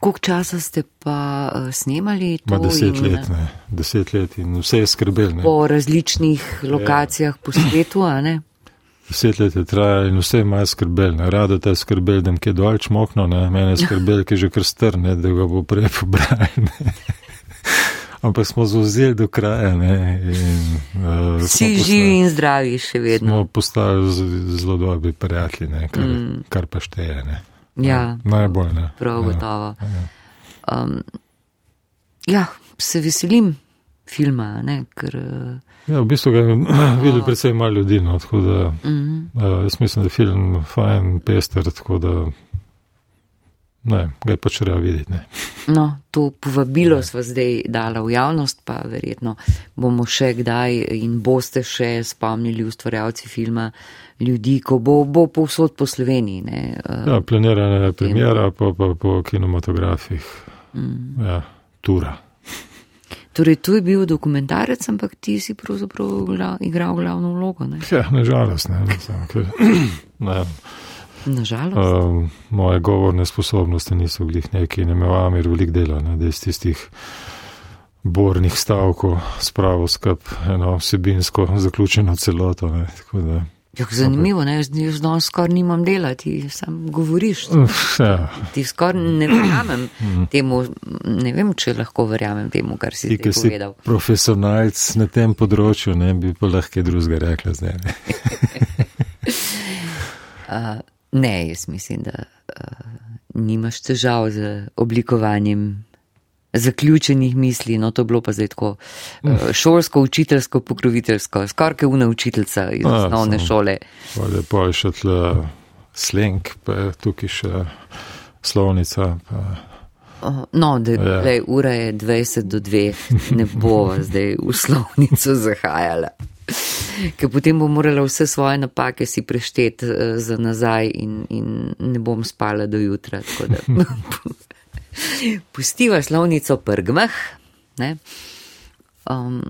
Speaker 1: Koliko časa ste pa uh, snemali?
Speaker 2: Ma deset in, let, ne. Deset let in vse je skrbel. Ne.
Speaker 1: Po različnih lokacijah ja. po svetu, a ne?
Speaker 2: Deset let je trajalo in vse imajo skrbel, ne? rado te skrbel, da je dol čmokno, ne? mene <laughs> skrbel, ki je že kar strne, da ga bo prej pobral. <laughs> Ampak smo zauzeli do kraja. In,
Speaker 1: uh, Vsi živi in zdravi še vedno.
Speaker 2: Smo postali zelo dobri prijatelji, kar, mm. kar pa šteje. Ne?
Speaker 1: Ja,
Speaker 2: najbolj ne.
Speaker 1: Prav ja, gotovo. Ja. Um, ja, se veselim filma, ne? ker. Uh,
Speaker 2: Ja, v bistvu ga je <clears throat> <clears throat> videl predvsem malo ljudi, no, tako da mm -hmm. uh, jaz mislim, da je film fajn, pester, tako da ne, ga je pač treba videti. Ne.
Speaker 1: No, to povabilo ja. smo zdaj dala v javnost, pa verjetno bomo še kdaj in boste še spomnili ustvarjalci filma ljudi, ko bo, bo povsod po Sloveniji. Ne,
Speaker 2: uh, ja, planirana je premjera, pa, pa po kinematografih. Mm. Ja, tura.
Speaker 1: Torej, tu je bil dokumentarec, ampak ti si pravzaprav igral glavno vlogo. Ne?
Speaker 2: Ja, nažalost, ne. <clears throat> ne.
Speaker 1: Nažalost.
Speaker 2: Uh, moje govorne sposobnosti niso bili neki, ne imel Amir velik dela, ne, da iz tistih bornih stavkov spravo skup eno vsebinsko zaključeno celoto. Ne,
Speaker 1: Ja, zanimivo, ne? jaz danes skoraj nimam dela, ti sam govoriš. Ja. Ti skoraj ne verjamem temu, ne vem, če lahko verjamem temu, kar si ti povedal.
Speaker 2: Profesionalc na tem področju, ne bi pa lahko drugega rekla zdaj.
Speaker 1: Ne? <laughs> uh, ne, jaz mislim, da uh, nimaš težav z oblikovanjem zaključenih misli, no to bilo pa zdaj tako uh, šolsko, učiteljsko, pokroviteljsko, skoraj kot una učiteljica iz A, osnovne sem, šole.
Speaker 2: Pa je še tle sleng, pa je tukaj še slovnica. Pa.
Speaker 1: No, da ja. le ura je 20 do 2, ne bo zdaj v slovnico <laughs> zahajala. Ker potem bo morala vse svoje napake si prešteti uh, za nazaj in, in ne bom spala do jutra. <laughs> Pustiva slovnico prgmah. Um,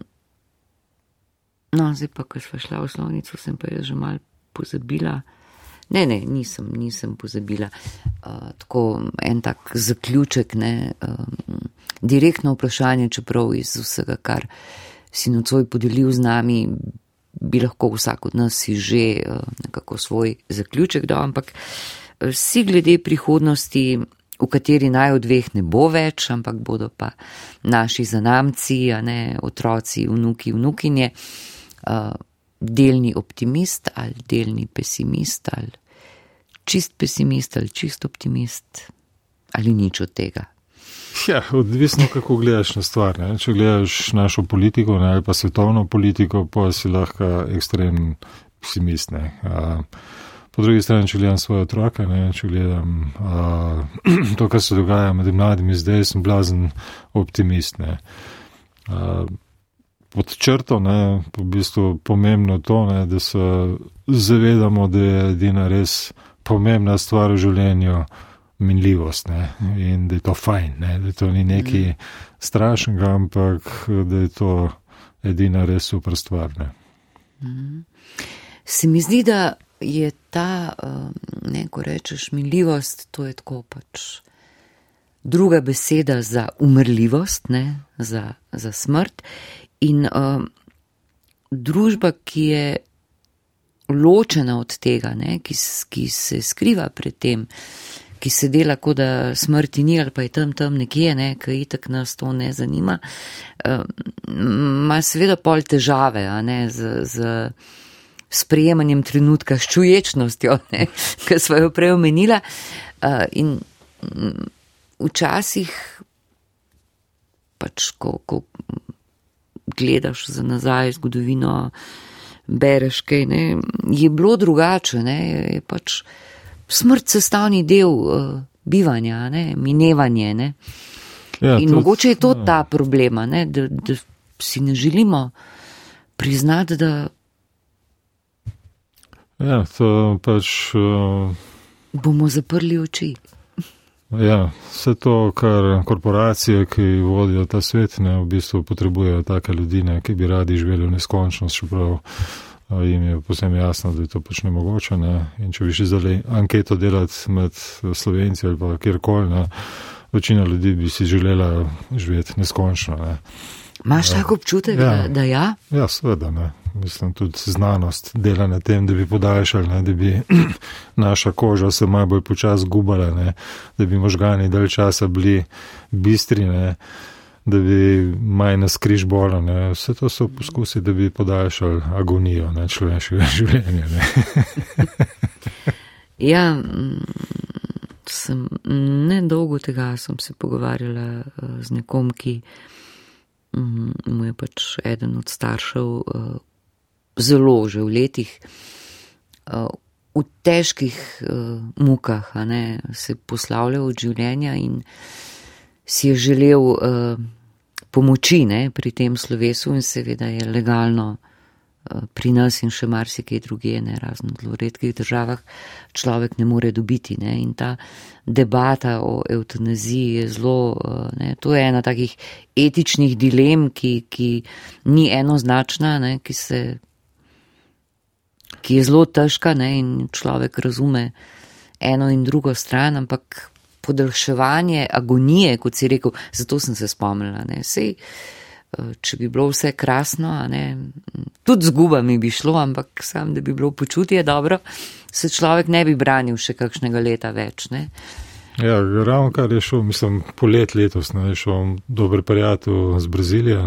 Speaker 1: no, zdaj pa, ko smo šla v slovnico, sem pa jo že mal pozabila. Ne, ne, nisem, nisem pozabila. Uh, tako en tak zaključek, ne, um, direktno vprašanje, čeprav iz vsega, kar si nocoj podelil z nami, bi lahko vsak od nas si že uh, nekako svoj zaključek dal, ampak vsi glede prihodnosti v kateri naj od dveh ne bo več, ampak bodo pa naši zanamci, a ne otroci, vnuki, vnukinje, uh, delni optimist ali delni pesimist ali čist pesimist ali čist optimist ali nič od tega.
Speaker 2: Ja, odvisno, kako gledaš na stvar. Ne? Če gledaš našo politiko ne, ali pa svetovno politiko, pa si lahko ekstrem pesimist. Uh, Po drugi strani, če gledam svoje otroke, ne, če gledam uh, <clears throat> to, kar se dogaja med mladimi zdaj, sem blazen optimist. Ne. Uh, pod črto, po v bistvu pomembno to, ne, da se zavedamo, da je edina res pomembna stvar v življenju minljivost ne, in da je to fajn, ne, da to ni nekaj mm. strašnega, ampak da je to edina res super stvar. Ne.
Speaker 1: Mm. Se mi zdi, da je ta, ne, ko rečeš minljivost, to je tako pač druga beseda za umrljivost, ne, za, za smrt. In uh, družba, ki je ločena od tega, ne, ki, ki se skriva pred tem, ki se dela, kot da smrti ni ali pa je tam tam nekje, ne, ki itak nas to ne zanima, ima seveda pol težave, a ne, z. z sprejemanjem trenutka, s čuječnostjo, ki smo jo prej omenila. Uh, in um, včasih, pač, ko, ko gledaš za nazaj zgodovino, bereš kaj, ne, je bilo drugače. Ne, je pač smrt sestavni del uh, bivanja, ne, minevanje. Ne. Ja, in tudi, mogoče je to ja. ta problema, ne, da, da si ne želimo priznati, da
Speaker 2: Ja, to pač. Uh,
Speaker 1: Bomo zaprli oči.
Speaker 2: Ja, vse to, kar korporacije, ki vodijo ta svet, ne v bistvu potrebujejo take ljudi, ne, ki bi radi živeli v neskončnost, čeprav uh, jim je posebno jasno, da je to pač nemogoče. Ne. In če bi še zdaj anketo delati med slovenci ali pa kjerkoli, večina ljudi bi si želela živeti neskončno. Ne.
Speaker 1: Imaš tako občutek, ja. Da, da ja?
Speaker 2: Ja, seveda ne mislim, tudi znanost dela na tem, da bi podaljšali, ne, da bi <clears throat> naša koža se malo bolj počasi gubala, ne, da bi možgani dalj časa bili bistri, ne, da bi manj nas križ bola. Ne. Vse to so poskusi, da bi podaljšali agonijo ne, človeškega <laughs> življenja. Ne. <laughs>
Speaker 1: ja, mm, sem nedolgo tega sem se pogovarjala eh, z nekom, ki. Mm, mu je pač eden od staršev uh, zelo že v letih, uh, v težkih uh, mukah, ne, se poslavljal od življenja in si je želel pomoči ne, pri tem slovesu in seveda je legalno pri nas in še marsikaj druge, ne razno zelo redkih državah, človek ne more dobiti. Ne, in ta debata o eutanaziji je zelo, uh, ne, to je ena takih etičnih dilem, ki, ki ni enoznačna, ne, ki se ki je zelo težka ne, in človek razume eno in drugo stran, ampak podaljševanje agonije, kot si rekel, zato sem se spomnila. Ne, sej, eh, če bi bilo vse krasno, ne, tudi zguba mi bi šlo, ampak sam, da bi bilo počutje dobro, se človek ne bi branil še kakšnega leta več. Ne.
Speaker 2: Ja, ravno kar je šel, mislim, polet letos, ne, je šel dober prijatelj z Brazilije.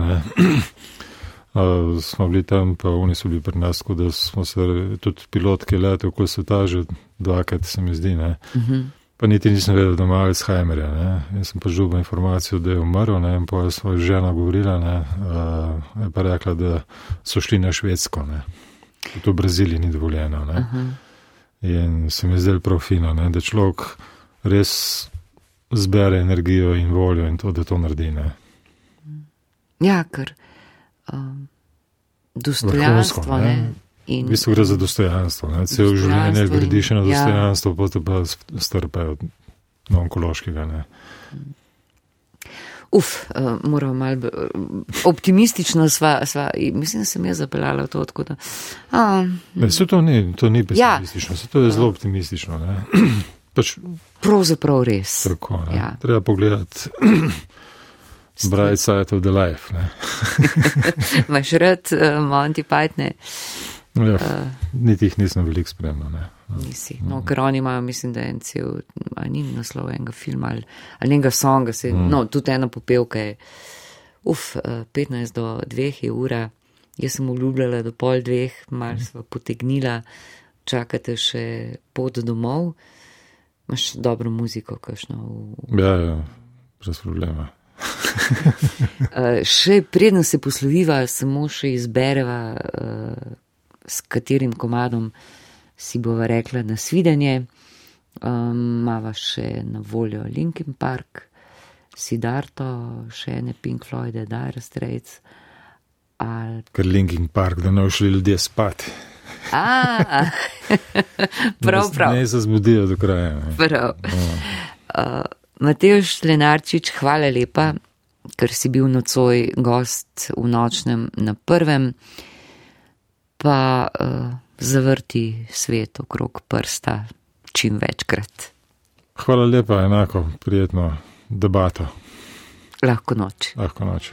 Speaker 2: Uh, <clears throat> smo bili tam, pa oni so bili pri nas, tako da smo se tudi pilotke lete okoli sveta že dvakrat, se mi zdi. Uh mhm. -huh. Pa niti nisem vedel, da ima Alzheimerja. Ne. Jaz sem pa žubil informacijo, da je umrl, ne, in pa je svoja žena govorila, ne, uh, je pa rekla, da so šli na Švedsko, ne. To v Braziliji ni dovoljeno. Uh -huh. In se mi zdelo prav fino, ne, da človek res zbere energijo in voljo in to, da to naredi. Ne.
Speaker 1: Ja, ker um, dostojanstvo. Ne? Ne?
Speaker 2: In, v bistvu gre za dostojanstvo. Cel življenje gradiš na ja. dostojanstvo, ja. potem pa strpejo do onkološkega. Ne?
Speaker 1: Uf, uh, moram malo optimistično sva, sva, mislim, da sem jaz zapeljala to odkud.
Speaker 2: Uh, ne, se to ni, to ni ja. pesimistično, ja. se to je zelo optimistično. <clears throat> Pač,
Speaker 1: Pravzaprav res.
Speaker 2: Tako, ja. Treba pogledati <clears throat> Bright side of the life. <laughs>
Speaker 1: Imaš rad uh, Monty Python?
Speaker 2: Ja, uh, niti jih nisem veliko spremljal.
Speaker 1: Nisi. No, ker oni imajo, mislim, da je en cel, ali ni naslov enega filma ali, ali enega songa, se, mm. no, tudi ena popevka je, uf, uh, eh, 15 do 2 je ura, jaz sem obljubljala do pol dveh, mal sva potegnila, čakate še pot domov, imaš dobro muziko, kakšno.
Speaker 2: V... Ja, ja, brez problema. <laughs>
Speaker 1: Eh, še preden se posloviva, samo še izbereva, uh, s katerim komadom si bova rekla nasvidenje. Um, mava še na voljo Linkin Park, Sidarto, še ne Pink Floyd, Dire Straits. Ali...
Speaker 2: Ker Linkin Park, da ne ušli ljudje spat.
Speaker 1: A, <laughs> prav, prav.
Speaker 2: Ne se zbudijo do kraja. Ne.
Speaker 1: Prav. Uh, Mateoš Lenarčič, hvala lepa, ker si bil nocoj gost v nočnem na prvem, pa uh, zavrti svet okrog prsta čim večkrat.
Speaker 2: Hvala lepa, enako prijetno debato.
Speaker 1: Lahko noč.
Speaker 2: Lahko noč.